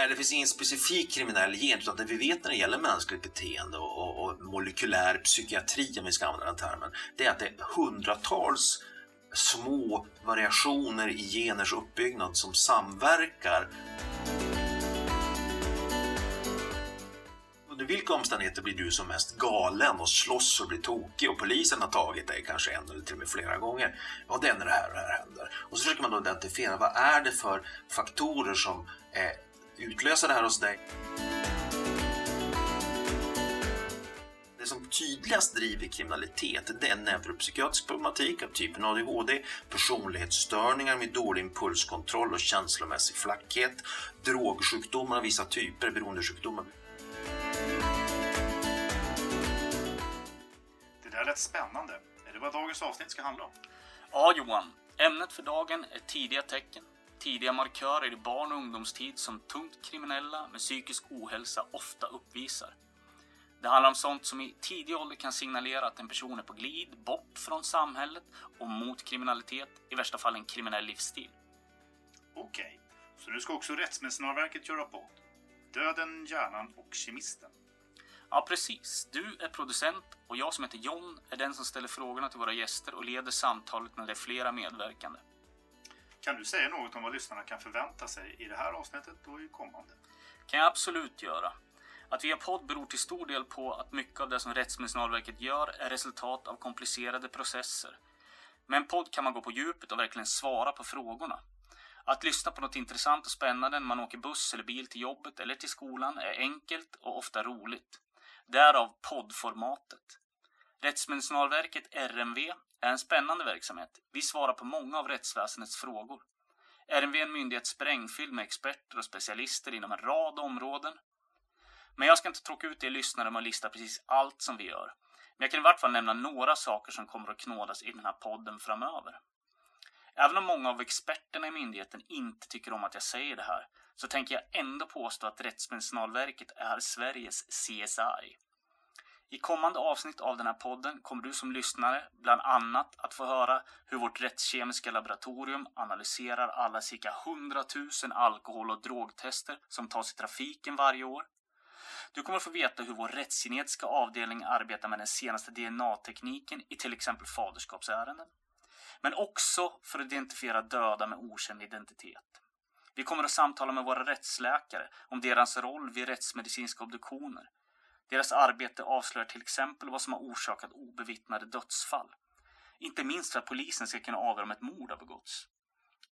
Nej, det finns ingen specifik kriminell gen utan det vi vet när det gäller mänskligt beteende och, och, och molekylär psykiatri, om vi ska använda den termen, det är att det är hundratals små variationer i geners uppbyggnad som samverkar. Under vilka omständigheter blir du som mest galen och slåss och blir tokig och polisen har tagit dig kanske en eller till och med flera gånger? Ja, det är när det här och det här händer. Och så försöker man då identifiera vad är det för faktorer som eh, utlöser det här hos dig. Det som tydligast driver kriminalitet det är neuropsykiatrisk problematik av typen ADHD, personlighetsstörningar med dålig impulskontroll och känslomässig flackhet, drogsjukdomar av vissa typer, beroendesjukdomar. Det där lät spännande. Är det vad dagens avsnitt ska handla om? Ja, Johan. Ämnet för dagen är tidiga tecken. Tidiga markörer i barn och ungdomstid som tungt kriminella med psykisk ohälsa ofta uppvisar. Det handlar om sånt som i tidig ålder kan signalera att en person är på glid bort från samhället och mot kriminalitet, i värsta fall en kriminell livsstil. Okej, så nu ska också Rättsmedicinalverket göra podd. Döden, hjärnan och kemisten. Ja, precis. Du är producent och jag som heter John är den som ställer frågorna till våra gäster och leder samtalet när det är flera medverkande. Kan du säga något om vad lyssnarna kan förvänta sig i det här avsnittet och i kommande? kan jag absolut göra. Att vi har podd beror till stor del på att mycket av det som Rättsmedicinalverket gör är resultat av komplicerade processer. Med en podd kan man gå på djupet och verkligen svara på frågorna. Att lyssna på något intressant och spännande när man åker buss eller bil till jobbet eller till skolan är enkelt och ofta roligt. Därav poddformatet. Rättsmedicinalverket, RMV, är en spännande verksamhet. Vi svarar på många av rättsväsendets frågor. RMV är en myndighet sprängfylld med experter och specialister inom en rad områden. Men jag ska inte tråka ut er lyssnare med att lista precis allt som vi gör. Men jag kan i vart fall nämna några saker som kommer att knådas i den här podden framöver. Även om många av experterna i myndigheten inte tycker om att jag säger det här, så tänker jag ändå påstå att Rättsmedicinalverket är Sveriges CSI. I kommande avsnitt av den här podden kommer du som lyssnare bland annat att få höra hur vårt rättskemiska laboratorium analyserar alla cirka 100 000 alkohol och drogtester som tas i trafiken varje år. Du kommer få veta hur vår rättsgenetiska avdelning arbetar med den senaste DNA-tekniken i till exempel faderskapsärenden. Men också för att identifiera döda med okänd identitet. Vi kommer att samtala med våra rättsläkare om deras roll vid rättsmedicinska obduktioner. Deras arbete avslöjar till exempel vad som har orsakat obevittnade dödsfall. Inte minst för att polisen ska kunna avgöra om ett mord har begåtts.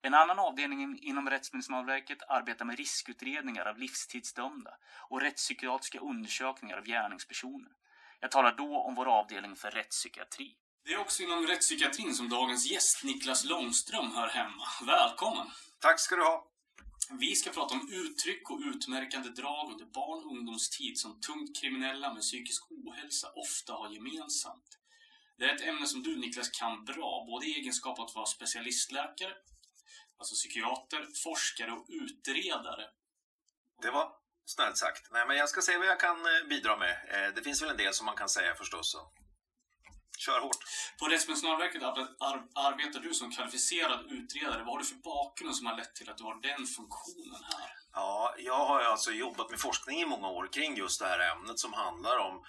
En annan avdelning inom Rättsmedicinalverket arbetar med riskutredningar av livstidsdömda och rättspsykiatriska undersökningar av gärningspersoner. Jag talar då om vår avdelning för rättspsykiatri. Det är också inom rättspsykiatrin som dagens gäst Niklas Långström hör hemma. Välkommen! Tack ska du ha! Vi ska prata om uttryck och utmärkande drag under barn och ungdomstid som tungt kriminella med psykisk ohälsa ofta har gemensamt. Det är ett ämne som du Niklas kan bra, både i egenskap av att vara specialistläkare, alltså psykiater, forskare och utredare. Det var snällt sagt. Nej, men jag ska se vad jag kan eh, bidra med. Eh, det finns väl en del som man kan säga förstås. Kör hårt. På Rättsmedicinalverket ar- ar- arbetar du som kvalificerad utredare. Vad har du för bakgrund som har lett till att du har den funktionen här? Ja, jag har alltså jobbat med forskning i många år kring just det här ämnet som handlar om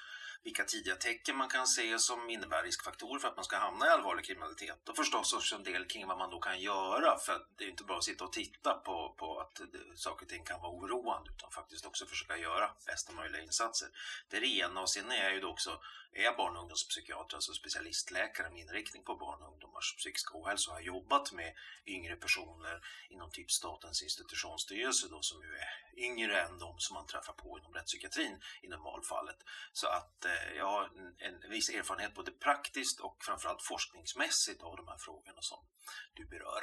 vilka tidiga tecken man kan se som innebär riskfaktorer för att man ska hamna i allvarlig kriminalitet. Och förstås också en del kring vad man då kan göra för det är inte bara att sitta och titta på, på att det, saker och ting kan vara oroande utan faktiskt också försöka göra bästa möjliga insatser. Det är det ena och sen är jag ju då också är jag barn och ungdomspsykiater, alltså specialistläkare med inriktning på barn och ungdomars psykiska ohälsa och har jobbat med yngre personer inom typ Statens institutionsstyrelse då som ju är yngre än de som man träffar på inom rättspsykiatrin i normalfallet. Så att Eh, jag har en, en viss erfarenhet både praktiskt och framförallt forskningsmässigt av de här frågorna som du berör.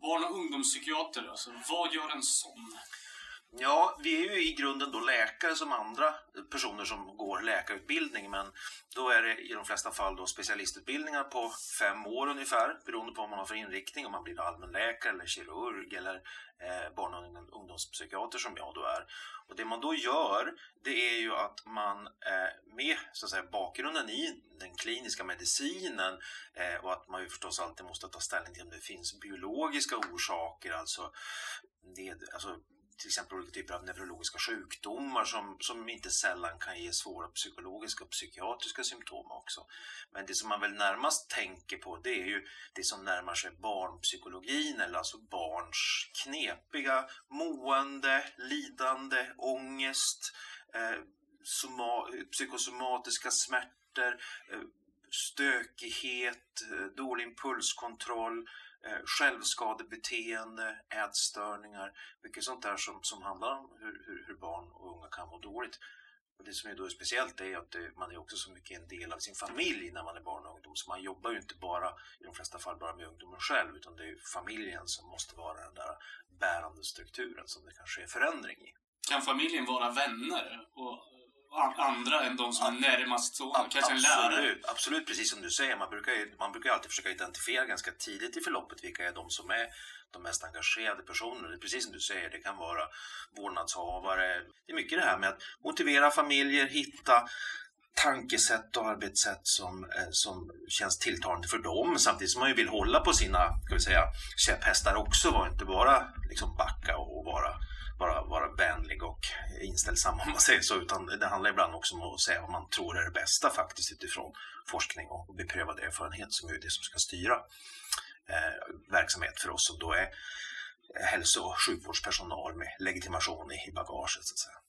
Barn och ungdomspsykiater, alltså. Vad gör en sån? Ja, vi är ju i grunden då läkare som andra personer som går läkarutbildning men då är det i de flesta fall då specialistutbildningar på fem år ungefär beroende på vad man har för inriktning, om man blir allmänläkare eller kirurg eller eh, barn och ungdomspsykiater som jag då är. Och det man då gör det är ju att man eh, med så att säga, bakgrunden i den kliniska medicinen eh, och att man ju förstås alltid måste ta ställning till om det finns biologiska orsaker, alltså, ned, alltså till exempel olika typer av neurologiska sjukdomar som, som inte sällan kan ge svåra psykologiska och psykiatriska symptom också. Men det som man väl närmast tänker på det är ju det som närmar sig barnpsykologin eller alltså barns knepiga mående, lidande, ångest, eh, soma, psykosomatiska smärtor, eh, stökighet, eh, dålig impulskontroll, eh, Eh, självskadebeteende, ätstörningar, mycket sånt där som, som handlar om hur, hur, hur barn och unga kan må dåligt. Och det som är då speciellt är att det, man är också så mycket en del av sin familj när man är barn och ungdom. Så man jobbar ju inte bara, i de flesta fall, bara med ungdomen själv utan det är familjen som måste vara den där bärande strukturen som det kan ske förändring i. Kan familjen vara vänner och andra än de som är närmast så? Kanske en lärare? Absolut, precis som du säger. Man brukar, ju, man brukar alltid försöka identifiera ganska tidigt i förloppet vilka är de som är de mest engagerade personerna. Precis som du säger, det kan vara vårdnadshavare. Det är mycket det här med att motivera familjer, hitta tankesätt och arbetssätt som, eh, som känns tilltalande för dem samtidigt som man ju vill hålla på sina ska vi säga, käpphästar också och inte bara liksom backa och vara bara vara vänlig och inställsam om man säger så, utan det handlar ibland också om att säga vad man tror är det bästa faktiskt utifrån forskning och beprövad erfarenhet som är det som ska styra eh, verksamhet för oss som då är hälso och sjukvårdspersonal med legitimation i bagaget. Så att säga.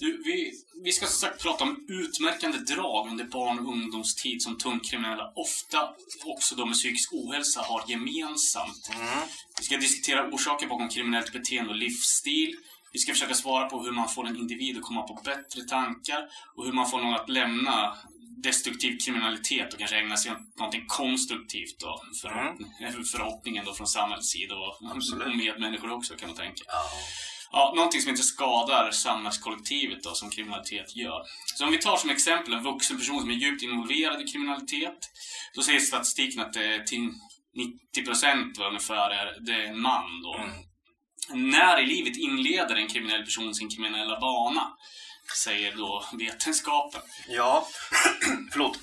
Du, vi, vi ska som sagt prata om utmärkande drag under barn och ungdomstid som tungkriminella ofta också de med psykisk ohälsa har gemensamt. Mm. Vi ska diskutera orsaker bakom kriminellt beteende och livsstil. Vi ska försöka svara på hur man får en individ att komma på bättre tankar och hur man får någon att lämna destruktiv kriminalitet och kanske ägna sig åt någonting konstruktivt då. Förhopp mm. Förhoppningen då från samhällets sida och, och medmänniskor också kan man tänka. Ja. Ja, någonting som inte skadar samhällskollektivet då, som kriminalitet gör. Så om vi tar som exempel en vuxen person som är djupt involverad i kriminalitet. Så säger statistiken att det är till 90% ungefär är, det är en man då. Mm. När i livet inleder en kriminell person sin kriminella bana? Säger då vetenskapen. Ja, förlåt.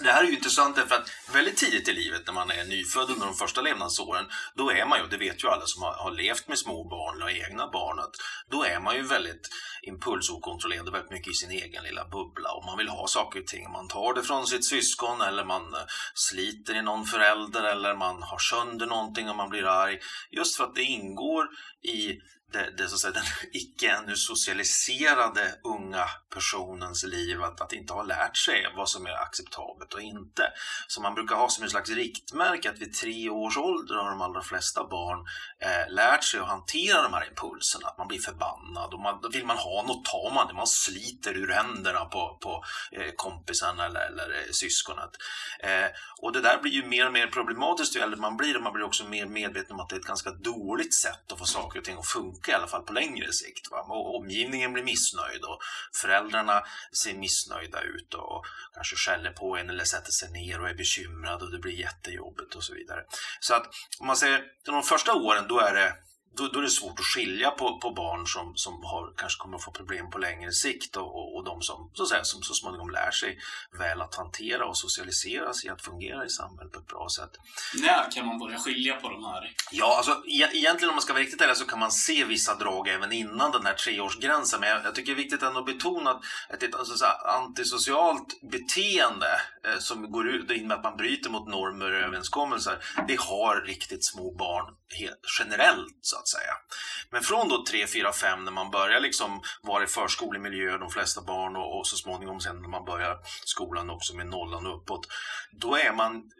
Det här är ju intressant därför att väldigt tidigt i livet när man är nyfödd under de första levnadsåren då är man ju, det vet ju alla som har, har levt med små barn eller egna barn, att då är man ju väldigt impulsokontrollerad väldigt mycket i sin egen lilla bubbla och man vill ha saker och ting. Man tar det från sitt syskon eller man eh, sliter i någon förälder eller man har sönder någonting och man blir arg. Just för att det ingår i det, det, så att säga, den icke ännu socialiserade unga personens liv att, att inte ha lärt sig vad som är acceptabelt och inte. Så man brukar ha som en slags riktmärke att vid tre års ålder har de allra flesta barn eh, lärt sig att hantera de här impulserna. Att man blir förbannad och man, då vill man ha något tar man det. Man sliter ur händerna på, på eh, kompisen eller, eller eh, syskonet. Eh, och det där blir ju mer och mer problematiskt ju äldre man blir och man blir också mer medveten om att det är ett ganska dåligt sätt att få saker och ting att funka i alla fall på längre sikt. Va? Och omgivningen blir missnöjd och föräldrarna ser missnöjda ut och kanske skäller på en eller sätter sig ner och är bekymrad och det blir jättejobbigt och så vidare. Så att om man ser de första åren då är det då, då, är det svårt att skilja på, på barn som, som har, kanske kommer att få problem på längre sikt och, och, och de som så, säga, som så småningom lär sig väl att hantera och socialisera sig att fungera i samhället på ett bra sätt. När kan man börja skilja på de här? Ja, alltså e egentligen om man ska vara riktigt ärlig så kan man se vissa drag även innan den här treårsgränsen. Men jag, jag tycker det är viktigt ändå att betona att ett alltså, antisocialt beteende eh, som går ut in med att man bryter mot normer och överenskommelser, det har riktigt små barn helt, generellt så att säga. Men från då 3, 4, 5 när man börjar liksom vara i förskolemiljö, de flesta barn och, och så småningom sen när man börjar skolan också med nollan och uppåt, då är man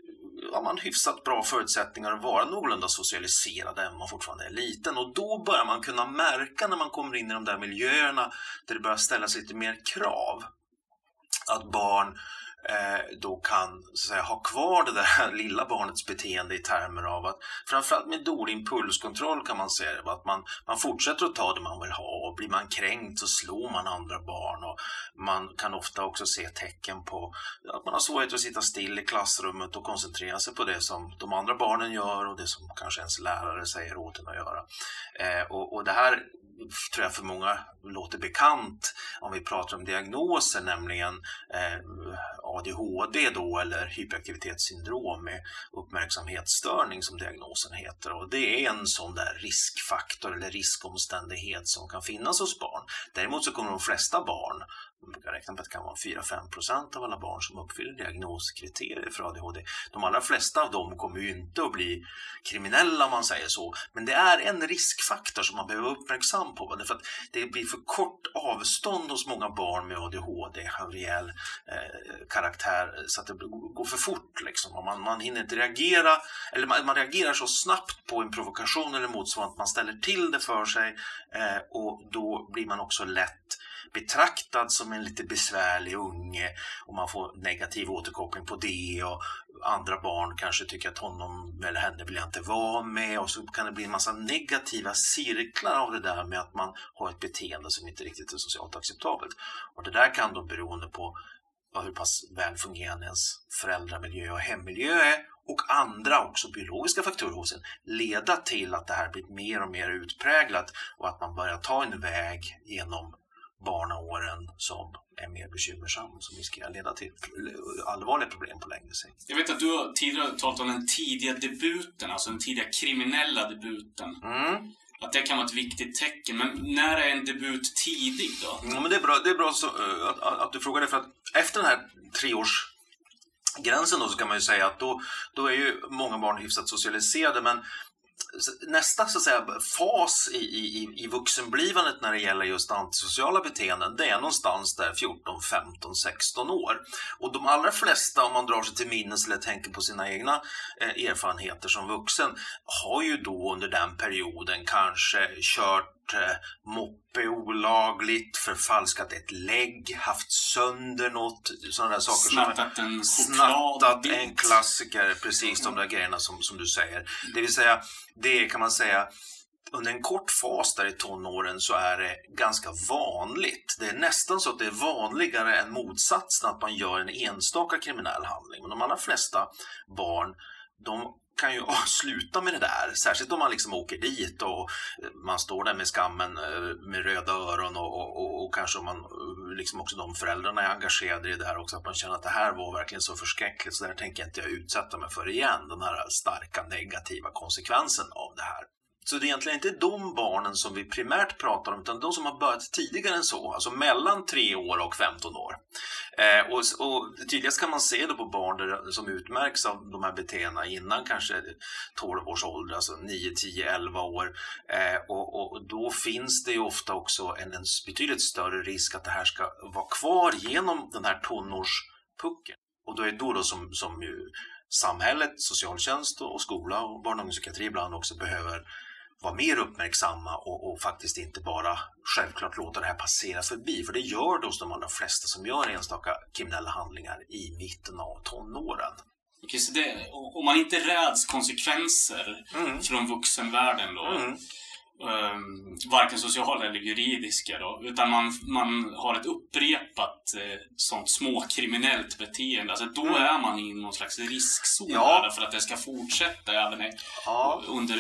har man hyfsat bra förutsättningar att vara någorlunda socialiserad även om man fortfarande är liten. Och då börjar man kunna märka när man kommer in i de där miljöerna där det börjar ställas lite mer krav. Att barn Eh, då kan så säga, ha kvar det där lilla barnets beteende i termer av att framförallt med dålig impulskontroll kan man säga att man, man fortsätter att ta det man vill ha och blir man kränkt så slår man andra barn och man kan ofta också se tecken på att man har svårighet att sitta still i klassrummet och koncentrera sig på det som de andra barnen gör och det som kanske ens lärare säger åt en att göra. Eh, och, och det här tror jag för många låter bekant om vi pratar om diagnoser, nämligen eh, ADHD då eller hyperaktivitetssyndrom med uppmärksamhetsstörning som diagnosen heter. Och det är en sån där riskfaktor eller riskomständighet som kan finnas hos barn. Däremot så kommer de flesta barn brukar räkna med att det kan vara 4-5 procent av alla barn som uppfyller diagnoskriterier för ADHD. De allra flesta av dem kommer ju inte att bli kriminella om man säger så. Men det är en riskfaktor som man behöver vara uppmärksam på. Därför att det blir för kort avstånd hos många barn med ADHD av rejäl eh, karaktär eh, så att det går för fort. Liksom. Man, man hinner inte reagera, eller man, man, reagerar så snabbt på en provokation eller motsvarande att man ställer till det för sig eh, och då blir man också lätt betraktad som en lite besvärlig unge och man får negativ återkoppling på det och andra barn kanske tycker att honom eller henne vill jag inte vara med och så kan det bli en massa negativa cirklar av det där med att man har ett beteende som inte riktigt är socialt acceptabelt. Och det där kan då beroende på hur pass väl fungerande ens föräldramiljö och hemmiljö är och andra också biologiska faktorer hos en leda till att det här blir mer och mer utpräglat och att man börjar ta en väg genom barnaåren som är mer bekymmersam som riskerar leda till allvarliga problem på längre sikt. Jag vet att du har tidigare talat om den tidiga debuten, alltså den tidiga kriminella debuten. Mm. Att det kan vara ett viktigt tecken. Men när är en debut tidig då? Ja, men det är bra, det är bra så, uh, att, att, du frågar det för att efter den här treårsgränsen då så kan man ju säga att då, då är ju många barn hyfsat socialiserade men nästa så att säga, fas i, i, i vuxenblivandet när det gäller just antisociala beteenden det är någonstans där 14, 15, 16 år. Och de allra flesta, om man drar sig till minnes eller tänker på sina egna eh, erfarenheter som vuxen, har ju då under den perioden kanske kört moppe olagligt, förfalskat ett lägg, haft sönder något, sådana där saker. Snattat en Snattat en klassiker, precis de där grejerna som, som du säger. Det vill säga, det kan man säga under en kort fas där i tonåren så är det ganska vanligt. Det är nästan så att det är vanligare än motsatsen att man gör en enstaka kriminell handling. Men de allra flesta barn de kan ju sluta med det där, särskilt om man liksom åker dit och eh, man står där med skammen eh, med röda öron och, och, och kanske om man eh, liksom också de föräldrarna är engagerade i det här också, att man känner att det här var verkligen så förskräckligt så där tänker jag inte jag utsätta mig för igen, den här starka negativa konsekvensen av det här. Så det är egentligen inte de barnen som vi primärt pratar om utan de som har börjat tidigare än så, alltså mellan 3 år och 15 år. Eh, och, och tydligast kan man se det på barn där, som utmärks av de här beteendena innan kanske 12 års ålder, alltså 9, 10, 11 år. Eh, och, och, då finns det ju ofta också en, en betydligt större risk att det här ska vara kvar genom den här tonårspucken. Och då är det då, då som, som ju samhället, socialtjänst och skola och barn och ungdomspsykiatri ibland också behöver vara mer uppmärksamma och, och, faktiskt inte bara självklart låta det här passera förbi. För det gör det hos de allra flesta som gör enstaka kriminella handlingar i mitten av tonåren. Okej, så det, om man inte räds konsekvenser mm. från vuxenvärlden då, mm. Um, varken sociala eller juridiska då, utan man, man har ett upprepat eh, sånt småkriminellt beteende. Alltså då mm. är man i någon slags riskzon ja. för att det ska fortsätta även ja. under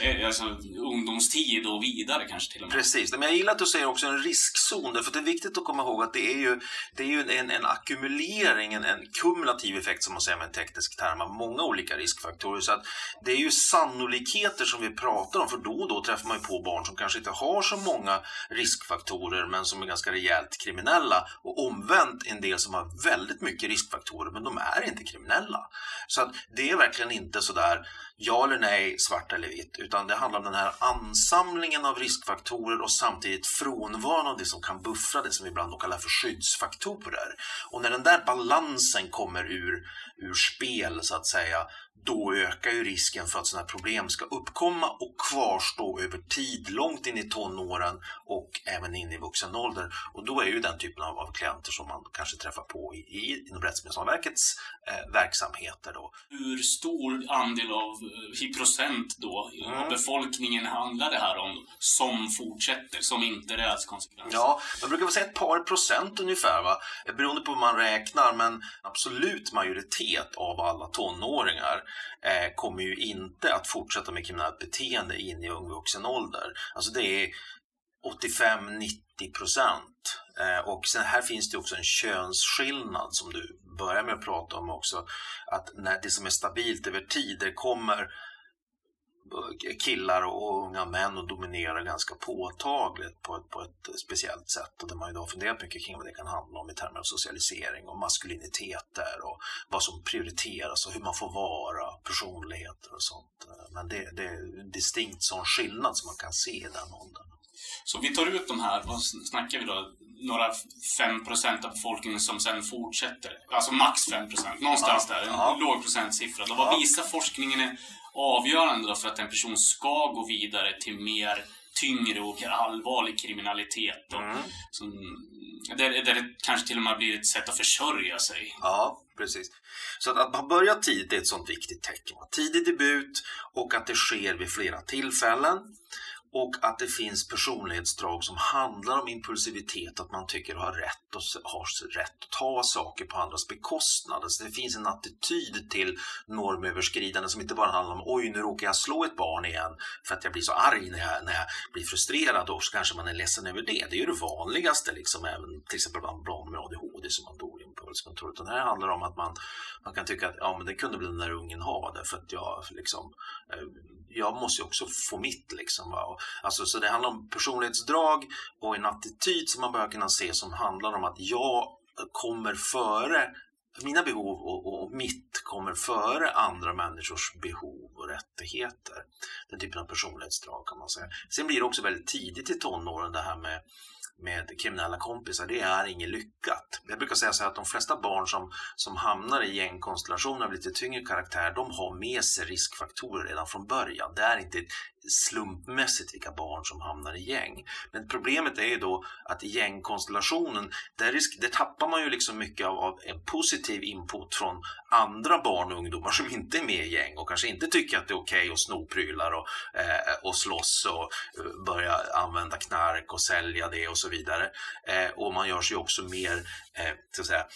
Eh, alltså, ungdomstid och vidare kanske till och med. Precis, men jag gillar att du säger också en riskzon, för det är viktigt att komma ihåg att det är ju, det är ju en, en ackumulering, en, en kumulativ effekt som man säger med en teknisk term av många olika riskfaktorer. Så att det är ju sannolikheter som vi pratar om, för då och då träffar man ju på barn som kanske inte har så många riskfaktorer men som är ganska rejält kriminella och omvänt en del som har väldigt mycket riskfaktorer men de är inte kriminella. Så att det är verkligen inte sådär ja eller nej, svart eller vitt, utan det handlar om den här ansamlingen av riskfaktorer och samtidigt frånvaron av det som kan buffra det som vi ibland kallar för skyddsfaktorer. Och när den där balansen kommer ur, ur spel så att säga, då ökar ju risken för att sådana här problem ska uppkomma och kvarstå över tid, långt in i tonåren och även in i vuxen ålder. Och då är ju den typen av, av klienter som man kanske träffar på i, i, inom Rättsmedicinalverkets eh, verksamheter. Då. Hur stor andel av, eh, i procent då, mm. av befolkningen handlar det här om som fortsätter, som inte räds konsekvenser? Ja, man brukar väl säga ett par procent ungefär, va? beroende på hur man räknar, men absolut majoritet av alla tonåringar eh, kommer ju inte att fortsätta med kriminellt beteende in i ung vuxen ålder. Alltså det är 85-90 procent. Eh, och sen här finns det också en könsskillnad som du börjar med att prata om också. Att när det som är stabilt över tid, det kommer killar och unga män och dominerar ganska påtagligt på ett, på ett speciellt sätt och där man då funderat mycket kring vad det kan handla om i termer av socialisering och maskuliniteter och vad som prioriteras och hur man får vara, personligheter och sånt. Men det, det är en distinkt sån skillnad som man kan se i den åldern. Så vi tar ut de här, vad snackar vi då? Några 5% av befolkningen som sen fortsätter. Alltså max 5%, någonstans ja, där. En ja. låg procentsiffra. Då vad ja. visar forskningen är avgörande för att en person ska gå vidare till mer tyngre och allvarlig kriminalitet. Och, mm. som, där, där det kanske till och med blir ett sätt att försörja sig. Ja, precis. Så att, att man börjar tidigt är ett sånt viktigt tecken. Tidig debut och att det sker vid flera tillfällen och att det finns personlighetsdrag som handlar om impulsivitet, att man tycker att har rätt och har rätt att ta saker på andras bekostnad. Alltså det finns en attityd till normöverskridande som inte bara handlar om oj, nu råkar jag slå ett barn igen för att jag blir så arg när jag, när jag blir frustrerad och så kanske man är ledsen över det. Det är ju det vanligaste, liksom, även till exempel bland barn med ADHD som man då impulskontroll. Utan här handlar det om att man, man kan tycka att ja, men det kunde väl den där ungen ha därför att jag liksom eh, jag måste ju också få mitt. Liksom, va? Alltså, så det handlar om personlighetsdrag och en attityd som man bör kunna se som handlar om att jag kommer före mina behov och, och, mitt kommer före andra människors behov och rättigheter. Den typen av personlighetsdrag kan man säga. Sen blir det också väldigt tidigt i tonåren det här med med kriminella kompisar, det är inget lyckat. Jag brukar säga så här att de flesta barn som, som hamnar i gängkonstellationer av lite tyngre karaktär, de har med sig riskfaktorer redan från början. Det är inte slumpmässigt vilka barn som hamnar i gäng. Men problemet är ju då att i gängkonstellationen, där, risk, där tappar man ju liksom mycket av, av, en positiv input från andra barn och ungdomar som inte är med i gäng och kanske inte tycker att det är okej okay att sno prylar och, eh, och slåss och eh, börja använda knark och sälja det och så vidare. Eh, och man gör sig också mer eh, så att säga,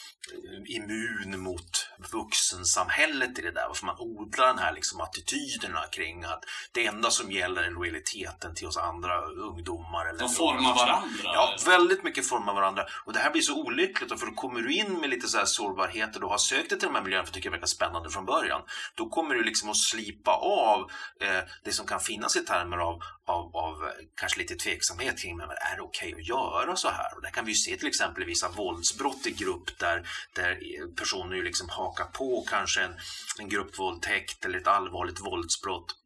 immun mot vuxensamhället i det där. för man odlar den här liksom attityderna kring att det enda som gäller lojaliteten till oss andra ungdomar. Eller De formar varandra? Ja, väldigt mycket formar varandra. Och det här blir så olyckligt, för då kommer du in med lite så här sårbarheter, du har sökt dig till de här miljöerna för att tycka det verkar spännande från början. Då kommer du liksom att slipa av eh, det som kan finnas i termer av, av, av eh, kanske lite tveksamhet kring, men är det okej okay att göra så här? Och det kan vi ju se till exempel i vissa våldsbrott i grupp där, där personer ju liksom hakar på kanske en, en gruppvåldtäkt eller ett allvarligt våldsbrott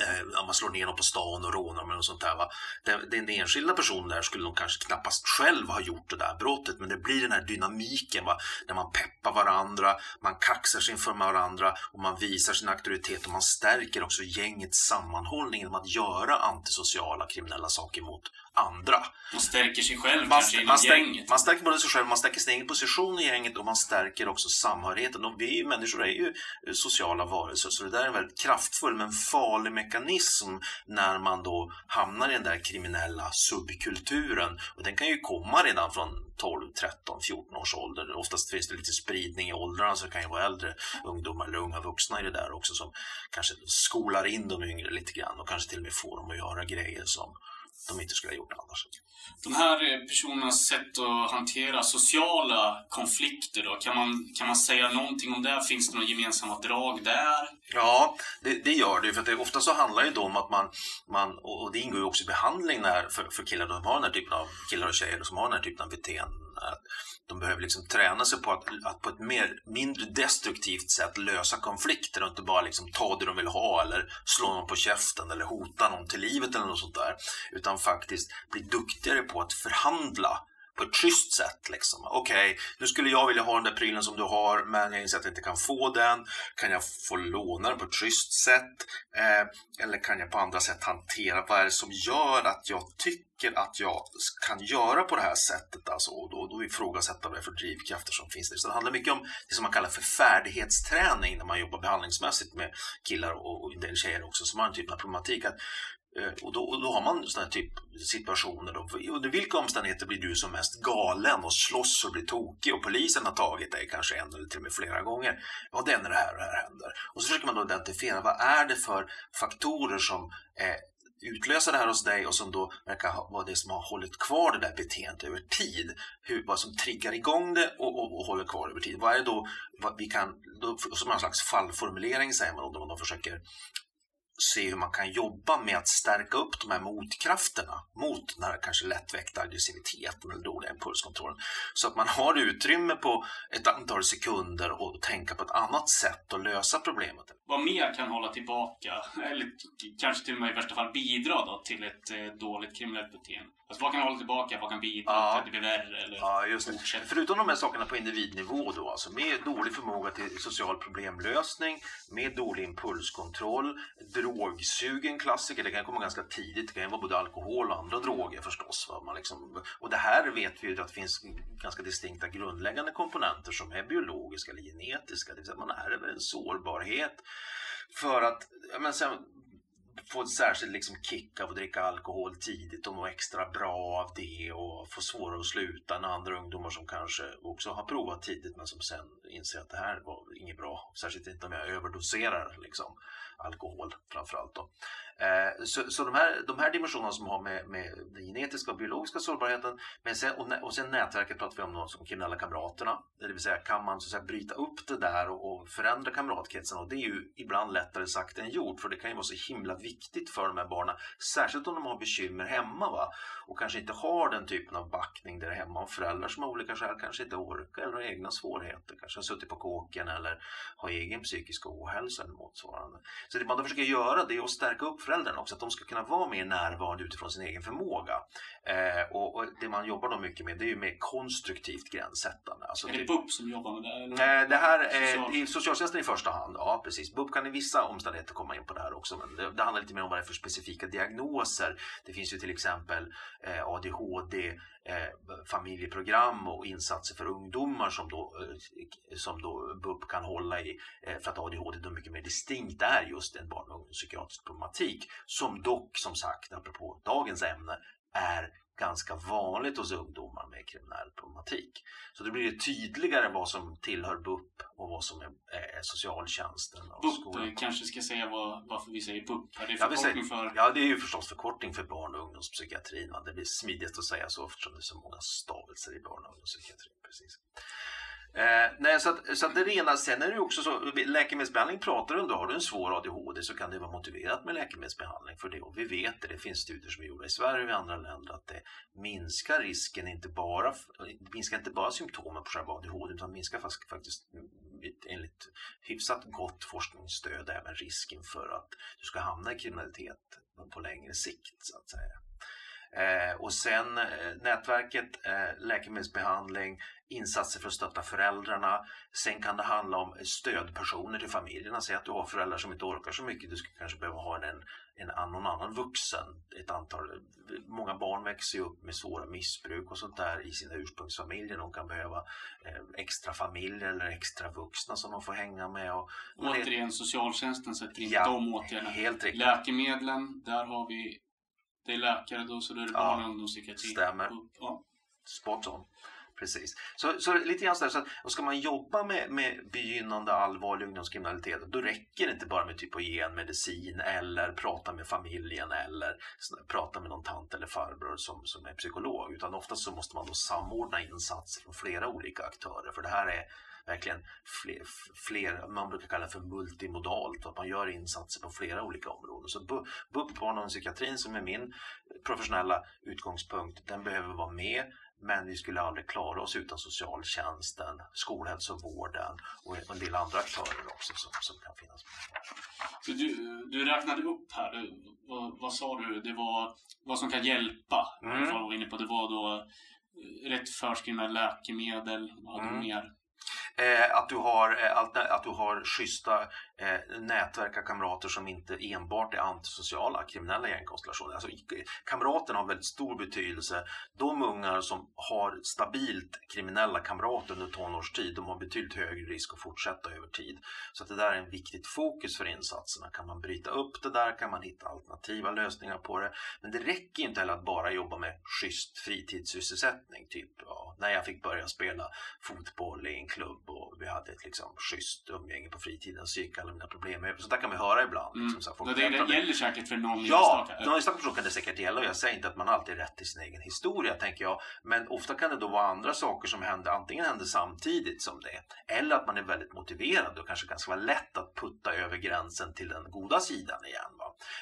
eh, man slår ner någon på stan och rånar med och sånt där. Va? Den, den enskilda personen där skulle nog kanske knappast själv ha gjort det där brottet men det blir den här dynamiken va? när man peppar varandra, man kaxar sig inför varandra och man visar sin auktoritet och man stärker också gängets sammanhållning genom att göra antisociala kriminella saker mot andra. Man stärker sig själv man, kanske man, stärker, gänget. Man stärker både sig själv, man stärker sin egen position i gänget och man stärker också samhörigheten. Och vi människor är ju sociala varelser så det där är en väldigt kraftfull men farlig mekanism när man då hamnar i den där kriminella subkulturen. Och den kan ju komma redan från 12, 13, 14 års ålder. Oftast finns det lite spridning i åldrarna så det kan ju vara äldre ungdomar eller unga vuxna i det där också som kanske skolar in de yngre lite grann och kanske till och med får dem att göra grejer som de inte skulle ha gjort annars. De här eh, personernas sätt att hantera sociala konflikter då, kan man, kan man säga någonting om det? Finns det några gemensamma drag där? Ja, det, det gör det. För att det, ofta så handlar det om att man, man och det ingår ju också i behandling när, för, för killar som har den här typen av, killar och tjejer som har den här typen av beteenden. De behöver liksom träna sig på att, att, på ett mer, mindre destruktivt sätt lösa konflikter och inte bara liksom ta det de vill ha eller slå någon på käften eller hota någon till livet eller något sånt där. Utan faktiskt bli duktigare på att förhandla på ett schysst sätt. Liksom. Okej, okay, nu skulle jag vilja ha den där prylen som du har men jag inser att jag inte kan få den. Kan jag få låna den på ett schysst sätt? Eh, eller kan jag på andra sätt hantera vad är det som gör att jag tycker att jag kan göra på det här sättet? Alltså, och då, då ifrågasätta vad det är för drivkrafter som finns där. Så det handlar mycket om det som man kallar för färdighetsträning när man jobbar behandlingsmässigt med killar och, och en del tjejer också som har den typen av problematik. Att Eh, och då, och då, har man sådana typ situationer. Då. Under vilka omständigheter blir du som mest galen och slåss och blir tokig och polisen har tagit dig kanske en eller till och med flera gånger? Ja, det är när det här och det här händer. Och så försöker man då identifiera vad är det för faktorer som eh, utlösa det här hos dig och som då verkar vara det som har hållit kvar det där beteendet över tid. Hur, vad som triggar igång det och, och, och håller kvar över tid. Vad är det då vad vi kan, då, som en slags fallformulering säger man då, man då försöker se hur man kan jobba med att stärka upp de här motkrafterna mot den här kanske lättväckta aggressiviteten eller dåliga impulskontrollen. Så att man har utrymme på ett antal sekunder och tänka på ett annat sätt att lösa problemet. Vad mer kan hålla tillbaka, eller kanske till och med i värsta fall bidra då, till ett eh, dåligt kriminellt beteende? Alltså vad kan hålla tillbaka, vad kan bidra ja. till att det blir värre? Eller ja, just det. Förutom de här sakerna på individnivå då, alltså med dålig förmåga till social problemlösning, med dålig impulskontroll, drogsugen klassiker, det kan komma ganska tidigt, det kan vara både alkohol och andra droger förstås. Va? Man liksom, och det här vet vi ju att det finns ganska distinkta grundläggande komponenter som är biologiska eller genetiska, det vill säga man ärver en sårbarhet för att men sen, få en särskild liksom kick av att dricka alkohol tidigt och må extra bra av det och få svårare att sluta än andra ungdomar som kanske också har provat tidigt men som sen inser att det här var inget bra. Särskilt inte om jag överdoserar liksom, alkohol framförallt. Då. Eh, så, så de, här, de här dimensionerna som har med, med den genetiska och biologiska sårbarheten men sen, och, och sen nätverket pratar vi om de som kriminella kamraterna. Det vill säga kan man så att säga, bryta upp det där och, och förändra kamratkretsen och det är ju ibland lättare sagt än gjort för det kan ju vara så himla viktigt för de här barnen. Särskilt om de har bekymmer hemma va? och kanske inte har den typen av backning där hemma och föräldrar som av olika skäl kanske inte orkar eller har egna svårigheter. Kanske har suttit på kåken eller har egen psykisk ohälsa eller motsvarande. Så det man då försöker göra det är att stärka upp föräldrarna också, att de ska kunna vara mer närvarande utifrån sin egen förmåga. Eh, och, och, det man jobbar då mycket med det är ju mer konstruktivt gränssättande. Alltså är det BUP som jobbar med det? Eller? Eh, det här är Social... socialtjänsten i första hand, ja precis. BUP kan i vissa omständigheter komma in på det här också, men det, det handlar lite mer om vad det är för specifika diagnoser. Det finns ju till exempel eh, ADHD, eh, Eh, familjeprogram och insatser för ungdomar som då, eh, som då BUP kan hålla i eh, för att ADHD då mycket mer distinkt är just en barn och ungdomspsykiatrisk problematik som dock som sagt, apropå dagens ämne, är ganska vanligt hos ungdomar med kriminell problematik. Så det blir tydligare vad som tillhör BUP och vad som är, är socialtjänsten. Och BUP skolan. kanske ska säga vad, varför vi säger BUP? Är det förkortning för? Ja, det är ju förstås förkortning för barn och ungdomspsykiatrin. Det blir smidigt att säga så eftersom det är så många stavelser i barn och ungdomspsykiatrin. Precis. Eh, nej, så att, så att det rena, sen är det också så, läkemedelsbehandling pratar du om, då har du en svår ADHD så kan det vara motiverat med läkemedelsbehandling för det. Och vi vet det, det finns studier som är gjorda i Sverige och i andra länder att det minskar risken, inte bara, minskar inte bara symptomen på själva ADHD utan minskar faktiskt mm, enligt hyfsat gott forskningsstöd även risken för att du ska hamna i kriminalitet på längre sikt så att säga. Eh, och sen eh, nätverket, eh, läkemedelsbehandling, insatser för att stötta föräldrarna. Sen kan det handla om stödpersoner till familjerna. Säg att du har föräldrar som inte orkar så mycket. Du skulle kanske behöva ha en, en, någon annan vuxen. Ett antal, många barn växer ju upp med svåra missbruk och sånt där i sina ursprungsfamiljer. De kan behöva eh, extra familjer eller extra vuxna som de får hänga med. Och, Återigen, socialtjänsten sätter in ja, de åtgärderna. Helt riktigt. Läkemedlen, där har vi det är läkare då, så då är det barn och ungdomspsykiatri. Stämmer. Ja. Spot on. Precis. Så, så lite grann så, så att, ska man jobba med, med begynnande allvarlig ungdomskriminalitet då räcker det inte bara med typ att ge en medicin eller prata med familjen eller prata med någon tant eller farbror som, som är psykolog utan oftast så måste man då samordna insatser från flera olika aktörer för det här är verkligen fler, fler, man brukar kalla för multimodalt, att man gör insatser på flera olika områden. Så BUP, barn och psykiatrin som är min professionella utgångspunkt, den behöver vara med men vi skulle aldrig klara oss utan socialtjänsten, skolhälsovården och en del andra aktörer också som, som kan finnas. Så du, du räknade upp här, du, vad, vad, sa du, det var vad som kan hjälpa. Mm. Var inne på. Det var då rätt förskrivna läkemedel, vad hade mm. mer? Eh, att, du har, eh, att du har schyssta eh, nätverk av kamrater som inte enbart är antisociala, kriminella gängkonstellationer. Alltså, kamraterna har väldigt stor betydelse. De ungar som har stabilt kriminella kamrater under tonårstid, de har betydligt högre risk att fortsätta över tid. Så att det där är en viktigt fokus för insatserna. Kan man bryta upp det där, kan man hitta alternativa lösningar på det. Men det räcker inte heller att bara jobba med schysst fritidssysselsättning, typ ja, när jag fick börja spela fotboll i en klubb och vi hade ett liksom, schysst umgänge på fritiden så gick alla mina problem över. Så där kan vi höra ibland. Mm. Liksom, så det, det, det gäller säkert för någon Ja, någon enstaka person kan det säkert gälla och jag säger inte att man alltid är rätt i sin egen historia tänker jag. Men ofta kan det då vara andra saker som händer, antingen händer samtidigt som det eller att man är väldigt motiverad och kanske ganska lätt att putta över gränsen till den goda sidan igen.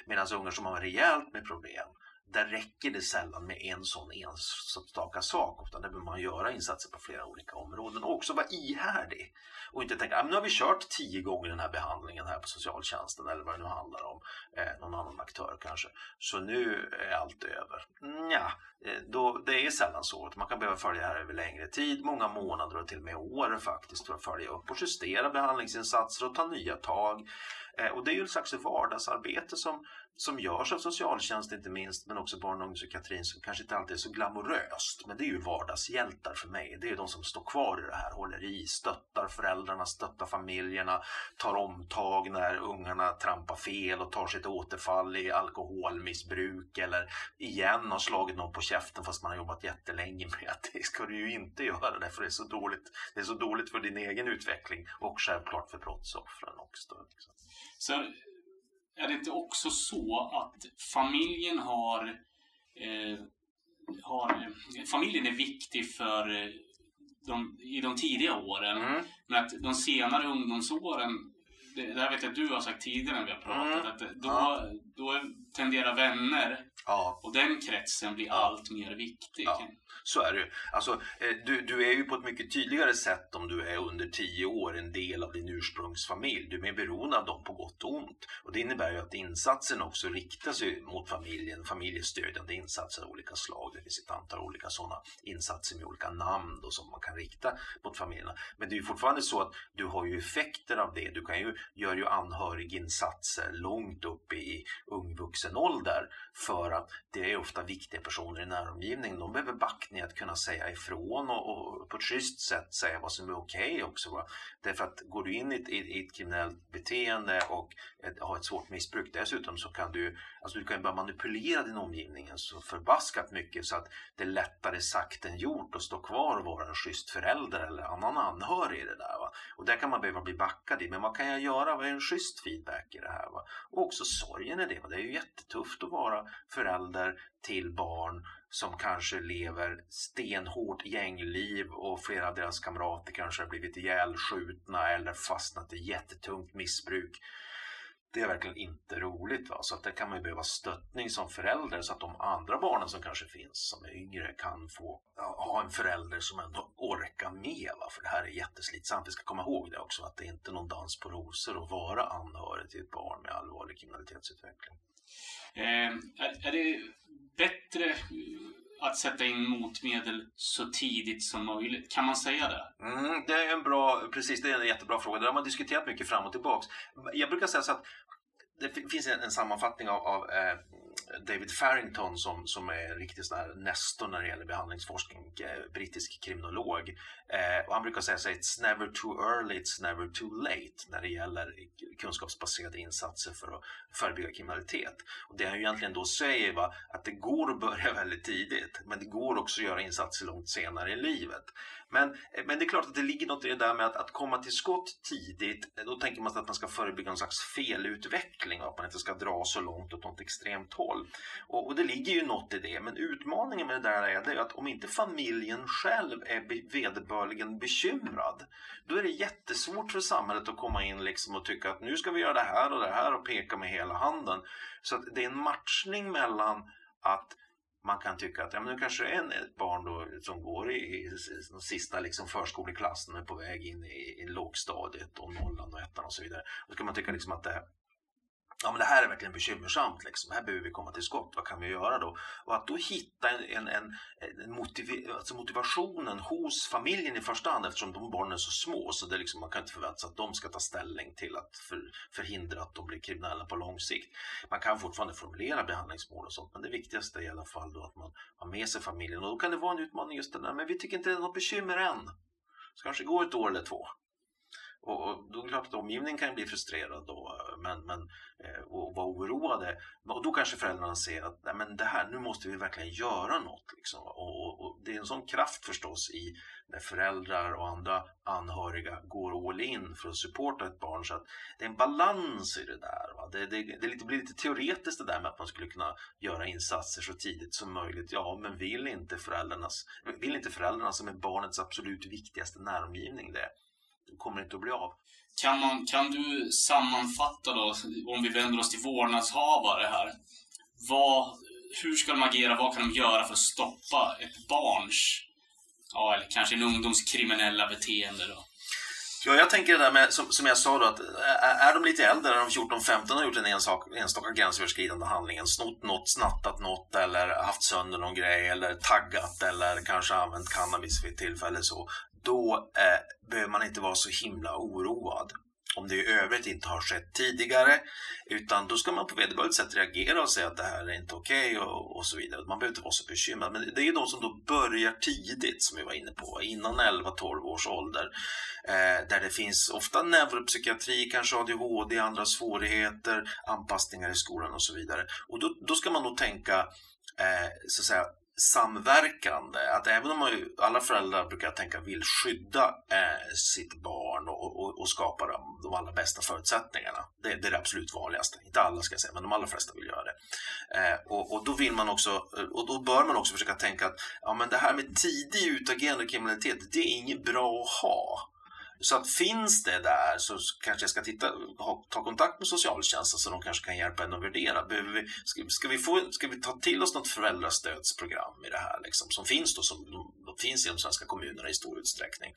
Medan ungar som har rejält med problem där räcker det sällan med en sån enstaka sak utan där behöver man göra insatser på flera olika områden och också vara ihärdig. Och inte tänka, ah, nu har vi kört tio gånger den här behandlingen här på socialtjänsten eller vad det nu handlar om, eh, någon annan aktör kanske. Så nu är allt över. Nja, eh, då, det är sällan så. Man kan behöva följa det här över längre tid, många månader och till och med år faktiskt för att följa upp och justera behandlingsinsatser och ta nya tag. Eh, och det är ju ett slags vardagsarbete som, som görs av socialtjänst inte minst, men också barn och ungdomspsykiatrin som kanske inte alltid är så glamoröst. Men det är ju vardagshjältar för mig. Det är ju de som står kvar i det här, håller i, stöttar föräldrarna, stöttar familjerna, tar omtag när ungarna trampar fel och tar sitt återfall i alkoholmissbruk eller igen har slagit någon på käften fast man har jobbat jättelänge med att det ska du ju inte göra därför det är så dåligt. Det är så dåligt för din egen utveckling och självklart för brottsoffren också. Liksom. Sen, är det inte också så att familjen har, eh, har familjen är viktig för eh, de, i de tidiga åren. Mm. Men att de senare ungdomsåren, det, det här vet jag att du har sagt tidigare när vi har pratat, mm. att då, ja. då tenderar vänner ja. och den kretsen blir allt mer viktig. Ja. Så är det alltså, eh, du, du är ju på ett mycket tydligare sätt om du är under tio år en del av din ursprungsfamilj. Du är mer beroende av dem på gott och ont. Och det innebär ju att insatsen också riktar sig mot familjen, familjestödjande insatser av olika slag. Det finns ett antal olika sådana insatser med olika namn då, som man kan rikta mot familjerna. Men det är ju fortfarande så att du har ju effekter av det. Du kan ju, gör ju anhöriginsatser långt upp i ung vuxen ålder för att det är ofta viktiga personer i näromgivningen. De behöver backning att kunna säga ifrån och, och på ett schysst sätt säga vad som är okej okay också. Va? Därför att går du in i ett, i ett kriminellt beteende och ett, har ett svårt missbruk dessutom så kan du, alltså du kan börja manipulera din omgivning så förbaskat mycket så att det är lättare sagt än gjort att stå kvar och vara en schysst förälder eller annan anhörig i det där. Va? Och där kan man behöva bli backad i. Men vad kan jag göra? Vad är en schysst feedback i det här? Va? Och också sorgen i det. Va? Det är ju jättetufft att vara förälder till barn som kanske lever stenhårt gängliv och flera av deras kamrater kanske har blivit ihjälskjutna eller fastnat i jättetungt missbruk. Det är verkligen inte roligt. Va? Så att där kan man ju behöva stöttning som förälder så att de andra barnen som kanske finns som är yngre kan få ha en förälder som ändå orkar med. Va? För det här är jätteslitsamt. Vi ska komma ihåg det också att det är inte någon dans på rosor att vara anhörig till ett barn med allvarlig kriminalitetsutveckling. Eh, är, är det bättre att sätta in motmedel så tidigt som möjligt? Kan man säga det? Mm, det är en bra, precis, det är en jättebra fråga. Det har man diskuterat mycket fram och tillbaks. Jag brukar säga så att det finns en, en sammanfattning av, av eh, David Farrington som, som är en riktig sån här nestor när det gäller behandlingsforskning, eh, brittisk kriminolog. Eh, och han brukar säga så it's never too early, it's never too late när det gäller kunskapsbaserade insatser för att förebygga kriminalitet. Och det han egentligen då säger var att det går att börja väldigt tidigt, men det går också att göra insatser långt senare i livet. Men, eh, men det är klart att det ligger något i det där med att, att komma till skott tidigt. Eh, då tänker man sig att man ska förebygga någon slags felutveckling och att man inte ska dra så långt åt något extremt håll. Och, och det ligger ju något i det. Men utmaningen med det där är det att om inte familjen själv är be vederbörligen bekymrad då är det jättesvårt för samhället att komma in liksom och tycka att nu ska vi göra det här och det här och peka med hela handen. Så att det är en matchning mellan att man kan tycka att ja, men nu kanske det är ett barn då, som går i, i, i de sista liksom förskoleklassen och är på väg in i, i lågstadiet och nollan och ettan och så vidare. Då kan man tycka liksom att det, ja men det här är verkligen bekymmersamt, liksom. här behöver vi komma till skott, vad kan vi göra då? Och att då hitta en, en, en, en motiv, alltså motivationen hos familjen i första hand eftersom de barnen är så små så det liksom, man kan inte förvänta sig att de ska ta ställning till att för, förhindra att de blir kriminella på lång sikt. Man kan fortfarande formulera behandlingsmål och sånt men det viktigaste är i alla fall då att man har med sig familjen och då kan det vara en utmaning just det där, men vi tycker inte det är något bekymmer än. Så kanske går ett år eller två och, och då är det klart att omgivningen kan bli frustrerad då, men, men, eh, och vara oroade. Och då kanske föräldrarna ser att Nej, men det här, nu måste vi verkligen göra något. Liksom. Och, och, och det är en sån kraft förstås i när föräldrar och andra anhöriga går all in för att supporta ett barn. Så att det är en balans i det där. Va? Det, det, det, det blir lite teoretiskt det där med att man skulle kunna göra insatser så tidigt som möjligt. Ja, men vill inte föräldrarnas, vill inte föräldrarna som är barnets absolut viktigaste näromgivning det, det kommer inte att bli av. Kan, man, kan du sammanfatta då, om vi vänder oss till vårdnadshavare här. Vad, hur ska de agera? Vad kan de göra för att stoppa ett barns ja, eller kanske en ungdoms kriminella beteende då? Ja, jag tänker det där med, som, som jag sa då, att är de lite äldre, är de 14-15 och har gjort en enstaka, enstaka gränsöverskridande handling, snott något, snattat något eller haft sönder någon grej eller taggat eller kanske använt cannabis vid ett tillfälle så, då eh, behöver man inte vara så himla oroad om det i övrigt inte har skett tidigare. Utan då ska man på vederbörligt sätt reagera och säga att det här är inte okej okay och, och, så vidare. Man behöver inte vara så bekymrad. Men det är ju de som då börjar tidigt, som vi var inne på, innan 11-12 års ålder. Eh, där det finns ofta neuropsykiatri, kanske ADHD, andra svårigheter, anpassningar i skolan och så vidare. Och då, då ska man nog tänka eh, så att säga, samverkande. Att även om man, alla föräldrar brukar tänka vill skydda eh, sitt barn och, och, och skapa de, de, allra bästa förutsättningarna. Det, det, är det absolut vanligaste. Inte alla ska jag säga, men de allra flesta vill göra det. Eh, och, och, då vill man också, eh, och då bör man också försöka tänka att ja, men det här med tidig utagerande kriminalitet, det är inget bra att ha. Så att finns det där så kanske jag ska titta, ta kontakt med socialtjänsten så de kanske kan hjälpa en att värdera. Behöver vi, ska, ska, vi få, ska vi ta till oss något föräldrastödsprogram i det här liksom, som finns då, som de, finns i de svenska kommunerna i stor utsträckning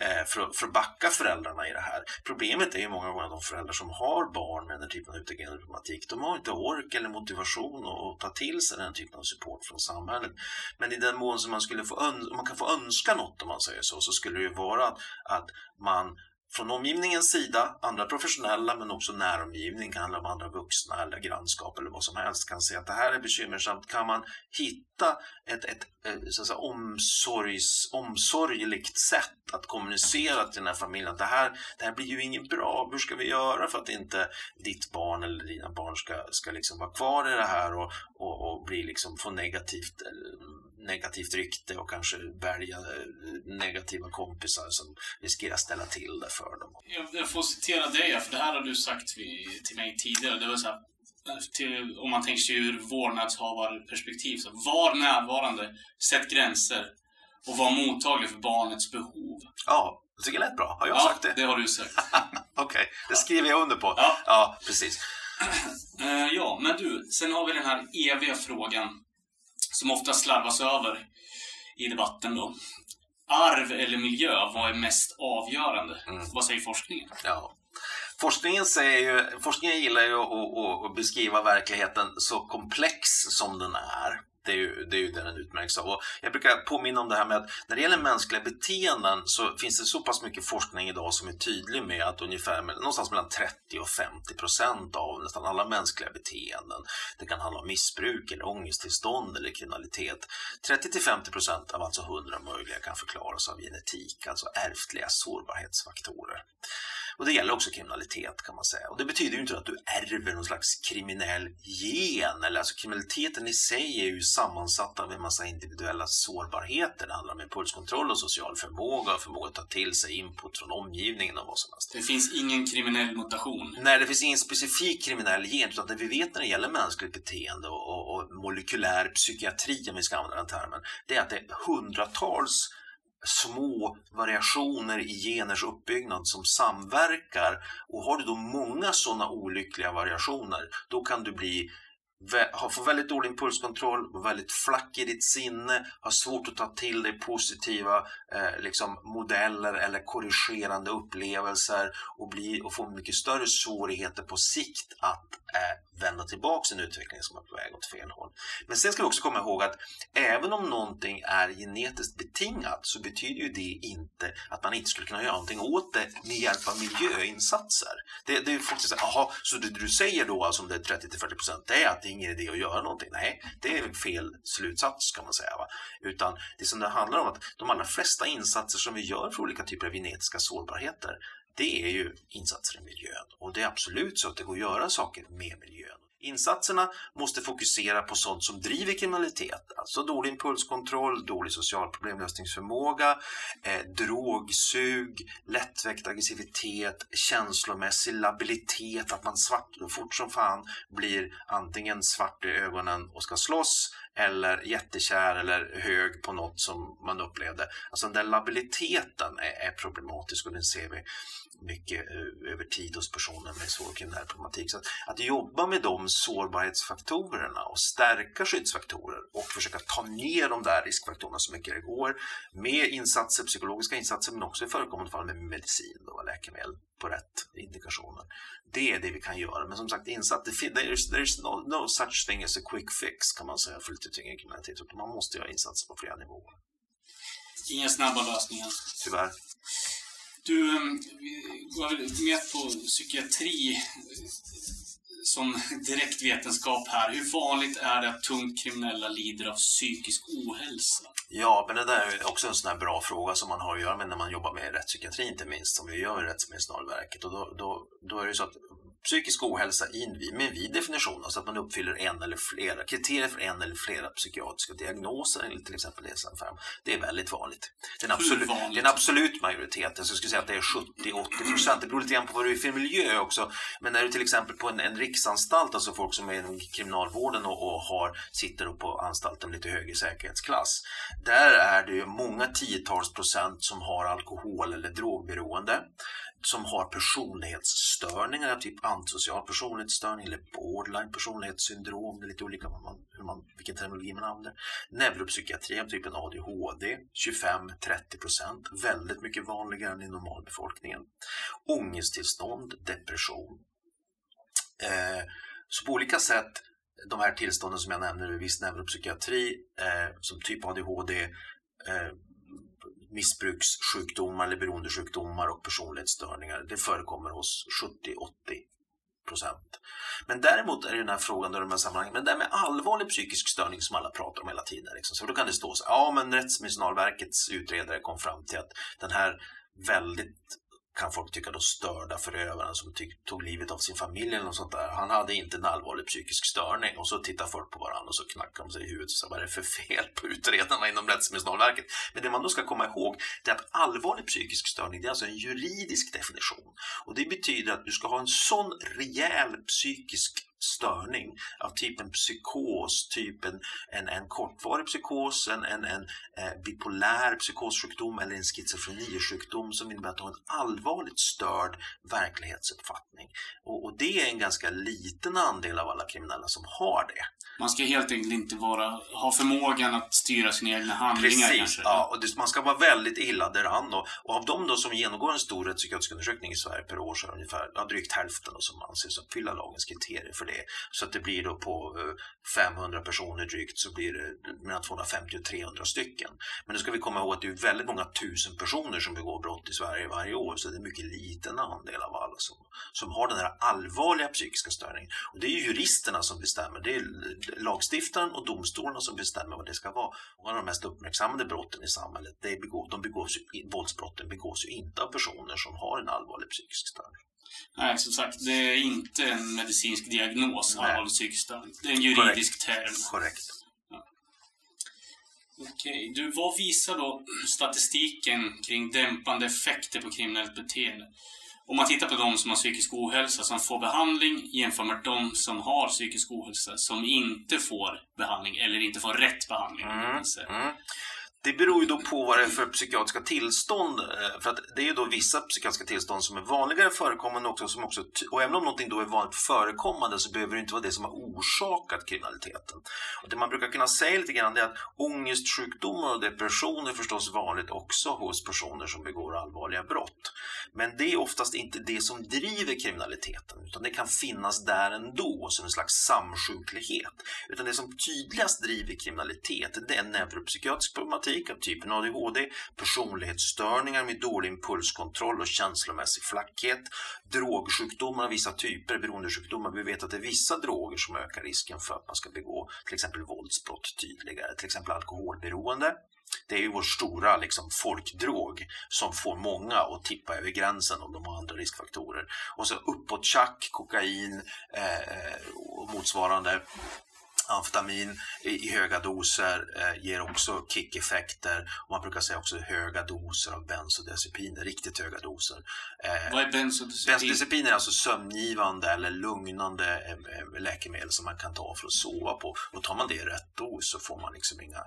eh, för, för att backa föräldrarna i det här. Problemet är ju många gånger de föräldrar som har barn med den här typen av utagerande problematik, de har inte ork eller motivation att ta till sig den typen av support från samhället. Men i den mån som man skulle få man kan få önska något om man säger så, så skulle det ju vara att, att man från omgivningens sida, andra professionella men också näromgivning, kan handla om andra vuxna eller grannskap eller vad som helst, kan se att det här är bekymmersamt. Kan man hitta ett, ett, ett så att säga, omsorgs, omsorgligt sätt att kommunicera till den här familjen att det här, det här blir ju inget bra, hur ska vi göra för att inte ditt barn eller dina barn ska, ska liksom vara kvar i det här och, och, och bli liksom, få negativt eh, negativt rykte och kanske välja eh, negativa kompisar som riskerar ställa till det för dem. Jag får citera dig, för det här har du sagt till mig tidigare. Det var så här, till, om man tänker sig ur vårdnadshavarperspektiv, så var närvarande, sätt gränser och var mottaglig för barnets behov. Ja, jag tycker det lät bra. Har jag ja, sagt det? det har du sagt. Okej, okay, det skriver jag under på. Ja, ja precis. Uh, ja, men du, sen har vi den här eviga frågan som ofta slarvas över i debatten då. Arv eller miljö, vad är mest avgörande? Mm. Vad säger forskningen? Ja. Forskningen, säger ju, forskningen gillar ju att, att, beskriva verkligheten så komplex som den är. Det är ju det, är ju det den utmärks av. Och jag brukar påminna om det här med att när det gäller mänskliga beteenden så finns det så pass mycket forskning idag som är tydlig med att ungefär någonstans mellan 30 och 50 procent av nästan alla mänskliga beteenden, det kan handla om missbruk eller ångesttillstånd eller kriminalitet, 30 till 50 procent av alltså 100 möjliga kan förklaras av genetik, alltså ärftliga sårbarhetsfaktorer. Och det gäller också kriminalitet kan man säga. Och det betyder ju inte att du ärver någon slags kriminell gen. Eller alltså kriminaliteten i sig är ju sammansatt av en massa individuella sårbarheter. Det handlar om impulskontroll och social förmåga och förmåga att ta till sig input från omgivningen och vad som helst. Det finns ingen kriminell mutation? Nej, det finns ingen specifik kriminell gen. Utan det vi vet när det gäller mänskligt beteende och, och, och molekylär psykiatri, om vi ska använda den termen, det är att det är hundratals små variationer i geners uppbyggnad som samverkar och har du då många sådana olyckliga variationer då kan du bli få väldigt dålig impulskontroll, väldigt flack i ditt sinne, ha svårt att ta till dig positiva eh, liksom modeller eller korrigerande upplevelser och, bli, och få mycket större svårigheter på sikt att eh, vända tillbaka en utveckling som är på väg åt fel håll. Men sen ska vi också komma ihåg att även om någonting är genetiskt betingat så betyder ju det inte att man inte skulle kunna göra någonting åt det med hjälp av miljöinsatser. Det, det är faktiskt, som så det du säger då, alltså om det är 30-40% det är att det är ingen idé att göra någonting. Nej, det är fel slutsats kan man säga. Va? Utan det som det handlar om att de allra flesta insatser som vi gör för olika typer av genetiska sårbarheter det är ju insatser i miljön. Och det är absolut så att det går att göra saker med miljön. Insatserna måste fokusera på sånt som driver kriminalitet, alltså dålig impulskontroll, dålig social problemlösningsförmåga, eh, drogsug, lättväckt aggressivitet, känslomässig labilitet, att man svart, fort som fan blir antingen svart i ögonen och ska slåss eller jättekär eller hög på något som man upplevde. Alltså den där labiliteten är, är problematisk och den ser vi mycket eh, över tid hos personer med svår kriminell problematik. Så att, att jobba med de sårbarhetsfaktorerna och stärka skyddsfaktorer och försöka ta ner de där riskfaktorerna så mycket det går med insatser, psykologiska insatser men också i förekommande fall med medicin och läkemedel på rätt indikationer. Det är det vi kan göra. Men som sagt, insatser, there's, there's no, no such thing as a quick fix kan man säga för lite tyngre kriminalitet. Man måste göra insatser på flera nivåer. Inga snabba lösningar. Tyvärr. Du ehm, går väl med på psykiatri eh, som direkt vetenskap här. Hur vanligt är det att tungt kriminella lider av psykisk ohälsa? Ja, men det där är också en sån här bra fråga som man har att göra med när man jobbar med rättspsykiatri inte minst, som vi gör i Rättsmedicinalverket. Och då, då, då är det så att psykisk ohälsa in, med en vid definition, alltså att man uppfyller en eller flera kriterier för en eller flera psykiatriska diagnoser enligt till exempel DSM-5. Det är väldigt vanligt. Det är absolut? Det är en absolut majoritet. Jag skulle säga att det är 70-80 procent. Det beror lite grann på vad du är för miljö också. Men när du till exempel på en, en riksanstalt, alltså folk som är inom kriminalvården och, och har, sitter på anstalten lite högre säkerhetsklass. Där är det ju många tiotals procent som har alkohol eller drogberoende som har personlighetsstörningar av typ antisocial personlighetsstörning eller borderline personlighetssyndrom. Det är lite olika vad man, hur man, vilken terminologi man använder. Neuropsykiatri av typen ADHD, 25-30 procent. Väldigt mycket vanligare än i normalbefolkningen. Ångesttillstånd, depression. Eh, så på olika sätt de här tillstånden som jag nämner, viss neuropsykiatri, eh, som typ ADHD, eh, missbrukssjukdomar eller beroendesjukdomar och personlighetsstörningar. Det förekommer hos 70-80 procent. Men däremot är det den här frågan då de här sammanhangen, men det här med allvarlig psykisk störning som alla pratar om hela tiden. Liksom. Så då kan det stå så ja men Rättsmedicinalverkets utredare kom fram till att den här väldigt kan folk tycka då störda förövaren som tog livet av sin familj eller något sånt där. Han hade inte en allvarlig psykisk störning och så tittar folk på varandra och så knackar de sig i huvudet och säger vad är det för fel på utredarna inom Rättsmedicinalverket? Men det man då ska komma ihåg det är att allvarlig psykisk störning det är alltså en juridisk definition och det betyder att du ska ha en sån rejäl psykisk störning av typen psykos, typen en, en kortvarig psykos, en, en, en eh, bipolär psykossjukdom eller en schizofrenisjukdom som innebär att du har en allvarligt störd verklighetsuppfattning. Och, och, det är en ganska liten andel av alla kriminella som har det. Man ska helt enkelt inte vara, ha förmågan att styra sina egna handlingar Precis, kanske? ja. Och det, man ska vara väldigt illa däran. Och, och av de då som genomgår en stor rättspsykiatrisk undersökning i Sverige per år så är det ungefär ja, drygt hälften som anses uppfylla lagens kriterier för det. Så att det blir då på eh, 500 personer drygt så blir det mellan 250 och 300 stycken. Men nu ska vi komma ihåg att det är väldigt många tusen personer som begår brott i Sverige varje år så det är en mycket liten andel av alla som, som har den här allvarliga psykiska störningen. Och det är juristerna som bestämmer. Det är lagstiftaren och domstolarna som bestämmer vad det ska vara. Och av de mest uppmärksammade brotten i samhället, det begå, de begås, våldsbrotten begås ju inte av personer som har en allvarlig psykisk störning. Nej, som sagt, det är inte en medicinsk diagnos, allvarlig psykisk störning. Det är en juridisk Korrekt. term. Korrekt. Okej, du, vad visar då statistiken kring dämpande effekter på kriminellt beteende? Om man tittar på de som har psykisk ohälsa som får behandling jämfört med de som har psykisk ohälsa som inte får behandling eller inte får rätt behandling. Mm. Mm. Det beror ju då på vad det är för psykiatriska tillstånd. Eh, för att det är ju då vissa psykiatriska tillstånd som är vanligare förekommande också, som också och även om någonting då är vanligt förekommande så behöver det inte vara det som har orsakat kriminaliteten. Och det man brukar kunna säga lite grann är att ångestsjukdomar och depression är förstås vanligt också hos personer som begår allvarliga brott. Men det är oftast inte det som driver kriminaliteten utan det kan finnas där ändå som en slags samsjuklighet. Utan det som tydligast driver kriminalitet det är neuropsykiatrisk problematik problematik av typen ADHD, personlighetsstörningar med dålig impulskontroll och känslomässig flackhet, drogsjukdomar, av vissa typer beroendesjukdomar. Vi vet att det är vissa droger som ökar risken för att man ska begå till exempel våldsbrott tydligare, till exempel alkoholberoende. Det är ju vår stora liksom, folkdrog som får många att tippa över gränsen om de har andra riskfaktorer. Och så uppåttjack, kokain eh, eh, och motsvarande Amfetamin i höga doser eh, ger också kickeffekter. Man brukar säga också höga doser av bensodiazepiner, riktigt höga doser. Eh, Vad är bensodiazepin? Bensodiazepiner är alltså sömngivande eller lugnande eh, läkemedel som man kan ta för att sova på. Och tar man det i rätt dos så får man liksom inga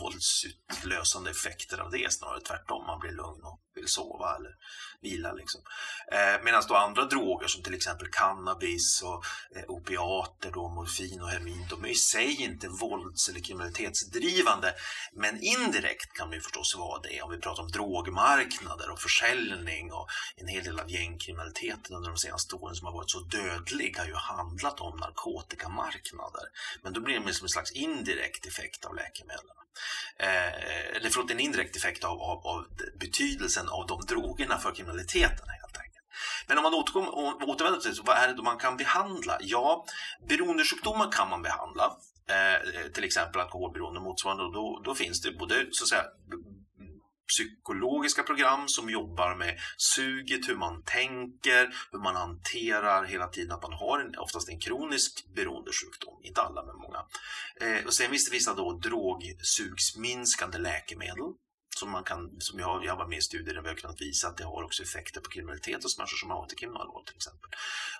våldsutlösande effekter av det, snarare tvärtom. Man blir lugn och vill sova eller vila. Liksom. Eh, Medan då andra droger som till exempel cannabis och eh, opiater, då, morfin och heroin, de är i sig inte vålds eller kriminalitetsdrivande. Men indirekt kan det ju förstås vara det om vi pratar om drogmarknader och försäljning och en hel del av gängkriminaliteten under de senaste åren som har varit så dödlig har ju handlat om narkotikamarknader. Men då blir det som en slags indirekt effekt av läkemedlen. Eh, eller förlåt, en indirekt effekt av, av, av betydelsen av de drogerna för kriminaliteten helt enkelt. Men om man återvänder till vad är det då man kan behandla? Ja, beroendesjukdomar kan man behandla. Eh, eh till exempel alkoholberoende och motsvarande. Och då, då finns det både så att säga, psykologiska program som jobbar med suget, hur man tänker, hur man hanterar hela tiden att man har en, oftast en kronisk beroendesjukdom, inte alla men många. Eh, och sen finns det vissa då drogsugsminskande läkemedel som man kan, som jag jag var med i studier där vi har kunnat visa att det har också effekter på kriminalitet hos människor som har varit i kriminalvård till exempel.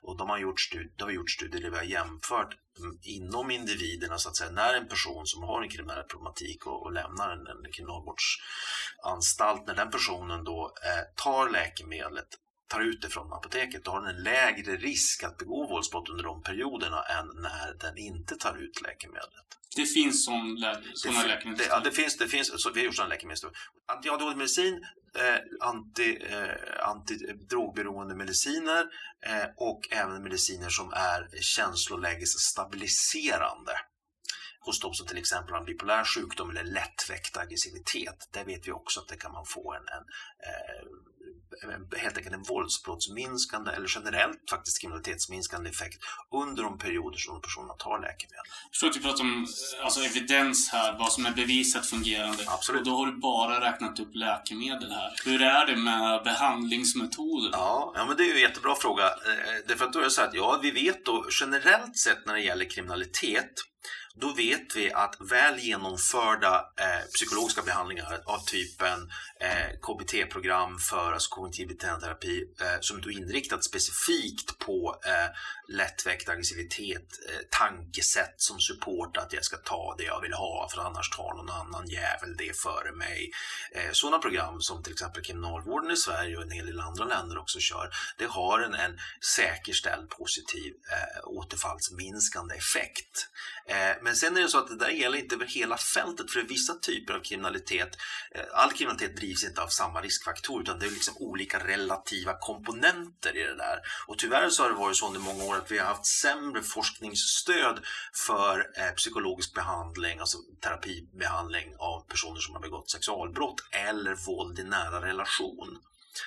Och de har gjort, studier, de har gjort studier där vi har jämfört mm, inom individerna så att säga, när en person som har en kriminell problematik och, och lämnar en, en kriminalvårdsanstalt, när den personen då eh, tar läkemedlet tar ut det från apoteket, då har den en lägre risk att begå våldsbrott under de perioderna än när den inte tar ut läkemedlet. Det finns sån lä sådana läkemedel? Ja, det finns. Det finns så vi har gjort sådana läkemedel. Antiadhd-medicin, eh, anti, eh, antidrogberoende mediciner eh, och även mediciner som är känslolägesstabiliserande hos de som till exempel har en bipolär sjukdom eller lättväckt aggressivitet. Där vet vi också att det kan man få en, en eh, helt enkelt en våldsbrottsminskande eller generellt faktiskt kriminalitetsminskande effekt under de perioder som personerna tar läkemedel. Jag förstår att du pratar om alltså, evidens här, vad som är bevisat fungerande. Absolut. Och då har du bara räknat upp läkemedel här. Hur är det med behandlingsmetoder? Ja, ja men det är ju en jättebra fråga. Eh, därför att då är det så att ja, vi vet då generellt sett när det gäller kriminalitet då vet vi att väl genomförda eh, psykologiska behandlingar av typen eh, KBT-program för alltså kognitiv beteendeterapi eh, som är inriktat specifikt på eh, lättväckt aggressivitet, eh, tankesätt som support att jag ska ta det jag vill ha för annars tar någon annan jävel det före mig. Eh, sådana program som till exempel kriminalvården i Sverige och en hel del andra länder också kör, det har en, en säkerställd positiv eh, återfallsminskande effekt. Eh, men sen är det så att det där gäller inte över hela fältet för vissa typer av kriminalitet, eh, all kriminalitet drivs inte av samma riskfaktor utan det är liksom olika relativa komponenter i det där. Och tyvärr så har det varit så under många år att vi har haft sämre forskningsstöd för eh, psykologisk behandling, alltså terapibehandling av personer som har begått sexualbrott eller våld i nära relation.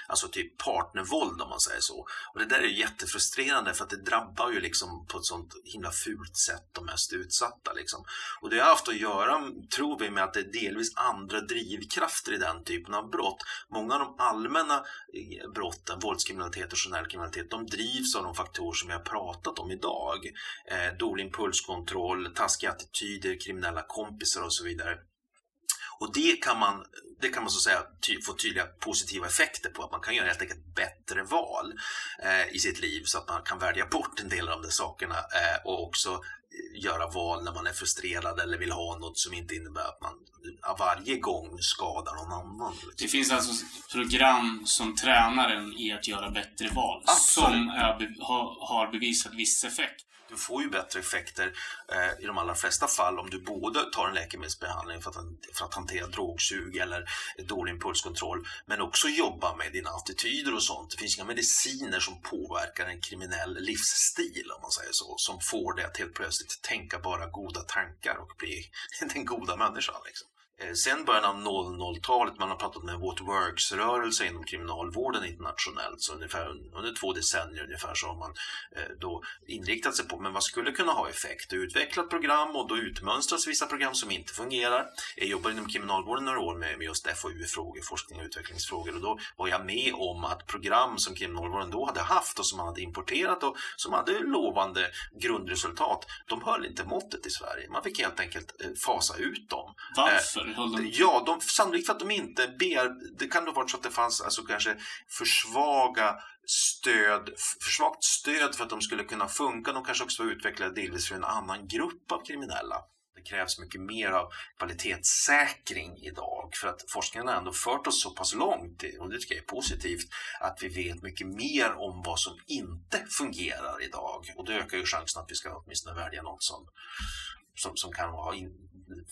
Alltså typ partnervåld om man säger så. Och det där är jättefrustrerande för att det drabbar ju liksom på ett sånt himla fult sätt de mest utsatta. Liksom. Och det har haft att göra, tror vi, med att det är delvis andra drivkrafter i den typen av brott. Många av de allmänna eh, brotten, våldskriminalitet och generell kriminalitet, de drivs av de faktorer som vi har pratat om idag. Eh, dålig impulskontroll, taskiga attityder, kriminella kompisar och så vidare. Och det kan man, det kan man så att säga ty få tydliga positiva effekter på, att man kan göra helt enkelt bättre val eh, i sitt liv så att man kan välja bort en del av de sakerna eh, och också göra val när man är frustrerad eller vill ha något som inte innebär att man varje gång skadar någon annan. Det finns alltså program som tränar en i att göra bättre val Absolut. som är, har bevisat viss effekt. Du får ju bättre effekter eh, i de allra flesta fall om du både tar en läkemedelsbehandling för att, för att hantera drogsug eller dålig impulskontroll men också jobba med dina attityder och sånt. Det finns inga mediciner som påverkar en kriminell livsstil om man säger så, som får dig att helt plötsligt tänka bara goda tankar och bli den goda människan. Liksom. Eh, sen början av 00-talet, man har pratat med What Works-rörelse inom kriminalvården internationellt, så ungefär under två decennier ungefär så har man eh, då inriktat sig på, men vad skulle kunna ha effekt? Utvecklat program och då utmönstras vissa program som inte fungerar. Jag jobbar inom kriminalvården några år med, just FoU-frågor, forskning och utvecklingsfrågor och då var jag med om att program som kriminalvården då hade haft och som man hade importerat och som hade lovande grundresultat, de höll inte måttet i Sverige. Man fick helt enkelt eh, fasa ut dem. Varför? Ja, de, sannolikt för att de inte ber... Det kan ha varit så att det fanns alltså kanske försvaga stöd, för svagt stöd för att de skulle kunna funka. De kanske också var utvecklade delvis för en annan grupp av kriminella. Det krävs mycket mer av kvalitetssäkring idag för att forskningen har ändå fört oss så pass långt, och det tycker jag är positivt, att vi vet mycket mer om vad som inte fungerar idag. Och det ökar ju chansen att vi ska åtminstone välja något som, som, som kan vara in,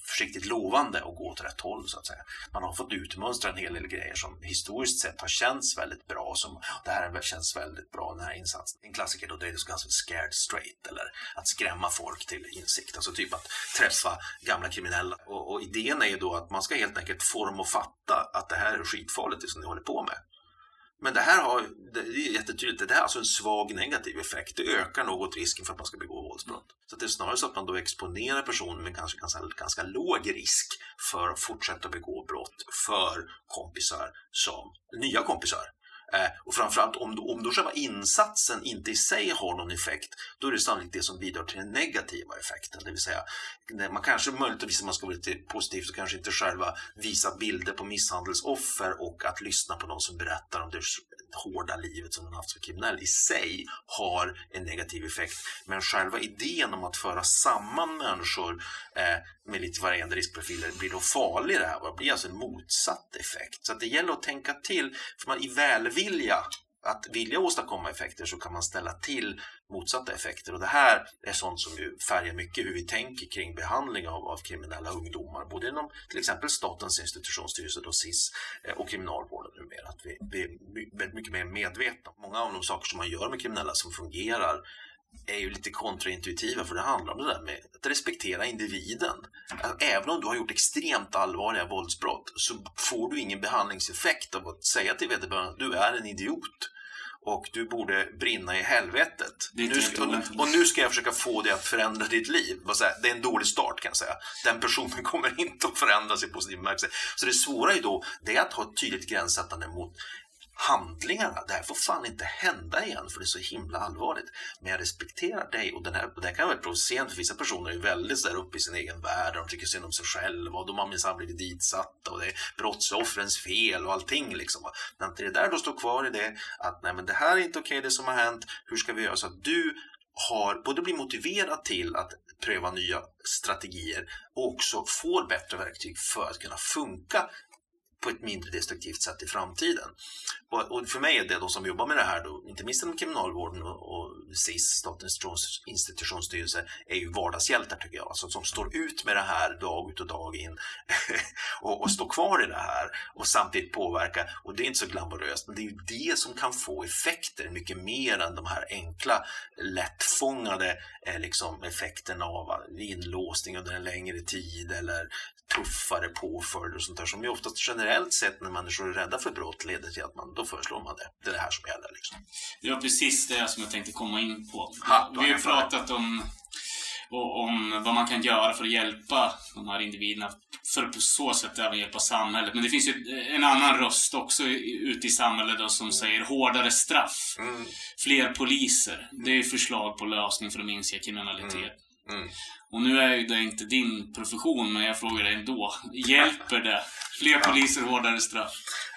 försiktigt lovande och gå åt rätt håll så att säga. Man har fått utmönstra en hel del grejer som historiskt sett har känts väldigt bra. Som det här känns väldigt bra den här insatsen. En klassiker då det är det som kallas för scared straight eller att skrämma folk till insikt. Alltså typ att träffa gamla kriminella. Och, och idén är ju då att man ska helt enkelt form och fatta att det här är skitfarligt det som ni håller på med. Men det här har, det är jättetydligt, det här är alltså en svag negativ effekt. Det ökar något risken för att man ska begå våldsbrott. Så det är snarare så att man då exponerar personen med kanske ganska, ganska låg risk för att fortsätta begå brott för kompisar som nya kompisar. Eh, och framförallt om då, om då själva insatsen inte i sig har någon effekt, då är det sannolikt det som bidrar till den negativa effekten. Det vill säga, man kanske möjligtvis, om man ska vara lite positiv, så kanske inte själva visa bilder på misshandelsoffer och att lyssna på de som berättar om det hårda livet som den haft som kriminell i sig har en negativ effekt. Men själva idén om att föra samman människor eh, med lite varierande riskprofiler blir då farlig det här. Det blir alltså en motsatt effekt. Så det gäller att tänka till, för man i välvilja att vilja åstadkomma effekter så kan man ställa till motsatta effekter och det här är sånt som ju färgar mycket hur vi tänker kring behandling av, av kriminella ungdomar både inom till exempel Statens institutionsstyrelse, då SIS eh, och kriminalvården numera. Att vi, vi är väldigt mycket mer medvetna. Många av de saker som man gör med kriminella som fungerar är ju lite kontraintuitiva för det handlar om det där med att respektera individen. Även om du har gjort extremt allvarliga våldsbrott så får du ingen behandlingseffekt av att säga till vederbörande att du är en idiot och du borde brinna i helvetet. Nu ska, och, nu ska jag försöka få dig att förändra ditt liv. Det är en dålig start kan jag säga. Den personen kommer inte att förändras i positiv bemärkelse. Så det svåra är då det är att ha ett tydligt gränssättande mot handlingarna. Det här får fan inte hända igen för det är så himla allvarligt. Men jag respekterar dig och den här, det här kan vara provocerande för vissa personer är väldigt där uppe i sin egen värld. De tycker synd om sig själva och de har minsann blivit ditsatta och det är brottsoffrens fel och allting liksom. Men det det där då står kvar i det att nej men det här är inte okej okay, det som har hänt. Hur ska vi göra så att du har både blir motiverad till att pröva nya strategier och också får bättre verktyg för att kunna funka på ett mindre destruktivt sätt i framtiden. Och, och, för mig är det de som jobbar med det här, då, inte minst inom kriminalvården och, och SIS, Statens institutionsstyrelse, är ju vardagshjältar tycker jag. Alltså, som står ut med det här dag ut och dag in och, och står kvar i det här och samtidigt påverka. Och det är inte så glamoröst, men det är ju det som kan få effekter mycket mer än de här enkla, lättfångade eh, liksom, effekterna av inlåsning under en längre tid eller tuffare påföljder och sånt där som ju oftast generellt sett när människor är rädda för brott leder till att man, då föreslår man det. Det är det här som gäller. Liksom. Det var precis det som jag tänkte komma in på. Ha, Vi har pratat om, om vad man kan göra för att hjälpa de här individerna. För att på så sätt även hjälpa samhället. Men det finns ju en annan röst också ute i samhället då, som säger hårdare straff. Mm. Fler poliser. Det är förslag på lösning för att minska kriminalitet. Mm. Mm. Och nu är ju det inte din profession, men jag frågar dig ändå. Hjälper det? Fler poliser, hårdare straff?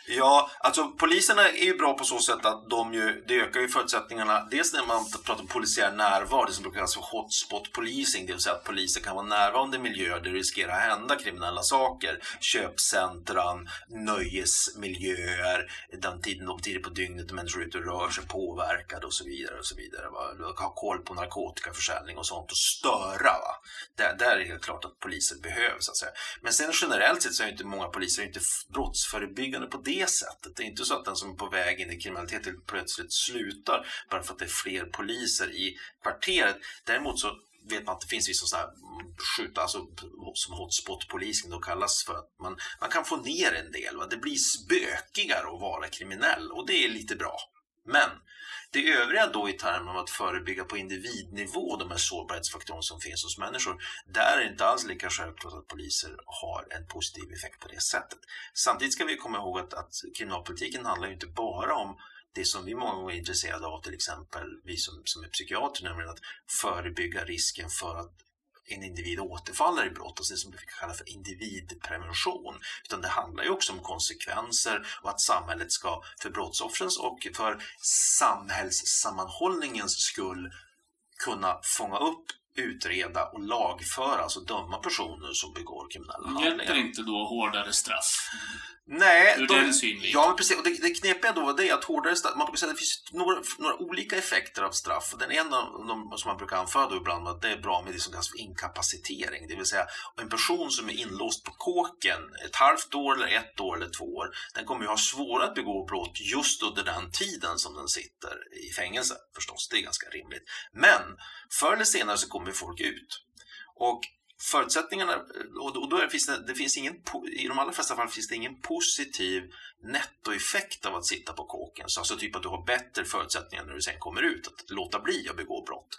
Ja, alltså poliserna är ju bra på så sätt att de ju, det ökar ju förutsättningarna. Dels när man pratar om polisiär närvaro, det som brukar kallas för hotspot policing, det vill säga att poliser kan vara närvarande i miljöer där det riskerar att hända kriminella saker. Köpcentran, nöjesmiljöer, den tiden, de tider på dygnet när människor är ute och rör sig påverkade och så vidare. och så vidare. Va? Ha koll på narkotikaförsäljning och sånt och störa. Va? Där, där är det helt klart att poliser behövs. Så att säga. Men sen generellt sett så är inte många poliser inte brottsförebyggande på det det sättet. Det är inte så att den som är på väg in i kriminalitet plötsligt slutar bara för att det är fler poliser i kvarteret. Däremot så vet man att det finns vissa sådana här skjuta, alltså som hotspot-polis då kallas för att man, man kan få ner en del. Va? Det blir spökigare att vara kriminell och det är lite bra. Men det övriga då i termer av att förebygga på individnivå de här sårbarhetsfaktorerna som finns hos människor, där är det inte alls lika självklart att poliser har en positiv effekt på det sättet. Samtidigt ska vi komma ihåg att, att kriminalpolitiken handlar ju inte bara om det som vi många gånger är intresserade av, till exempel vi som, som är psykiater, nämligen att förebygga risken för att en individ återfaller i brott, alltså det som vi kallar för individprevention. Utan det handlar ju också om konsekvenser och att samhället ska för brottsoffrens och för samhällssammanhållningens skull kunna fånga upp utreda och lagföra, alltså döma personer som begår kriminella handlingar. Hjälper inte då hårdare straff? Nej, Ur de, den synvinkeln. ja, men precis. Och det, det knepiga då det är att hårdare straff, man brukar säga att det finns några, några olika effekter av straff. Den ena de som man brukar anföra då ibland att det är bra med det som kallas för inkapacitering. Det vill säga en person som är inlåst på kåken ett halvt år eller ett år eller två år, den kommer ju ha svårare att begå brott just under den tiden som den sitter i fängelse förstås. Det är ganska rimligt. Men förr eller senare så kommer kommer folk ut. Och förutsättningarna, och då finns det, det finns ingen, i de allra flesta fall finns det ingen positiv nettoeffekt av att sitta på kåken. Så alltså typ att du har bättre förutsättningar när du sen kommer ut, att låta bli att begå brott.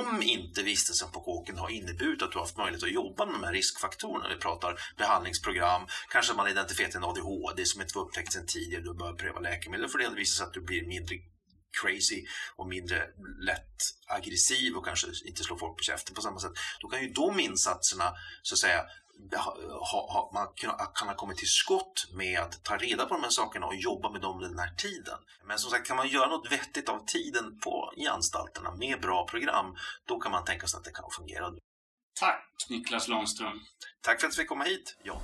Om inte vistelsen på kåken har inneburit att du har haft möjlighet att jobba med de här riskfaktorerna, vi pratar behandlingsprogram, kanske man identifierat en ADHD som inte var upptäckt sedan tidigare, du börjar pröva läkemedel för det visar sig att du blir mindre crazy och mindre lätt aggressiv och kanske inte slår folk på käften på samma sätt. Då kan ju de insatserna så att säga ha, ha, man kan ha kommit till skott med att ta reda på de här sakerna och jobba med dem den här tiden. Men som sagt, kan man göra något vettigt av tiden på, i anstalterna med bra program, då kan man tänka sig att det kan fungera. Tack Niklas Landström. Tack för att vi fick komma hit, John.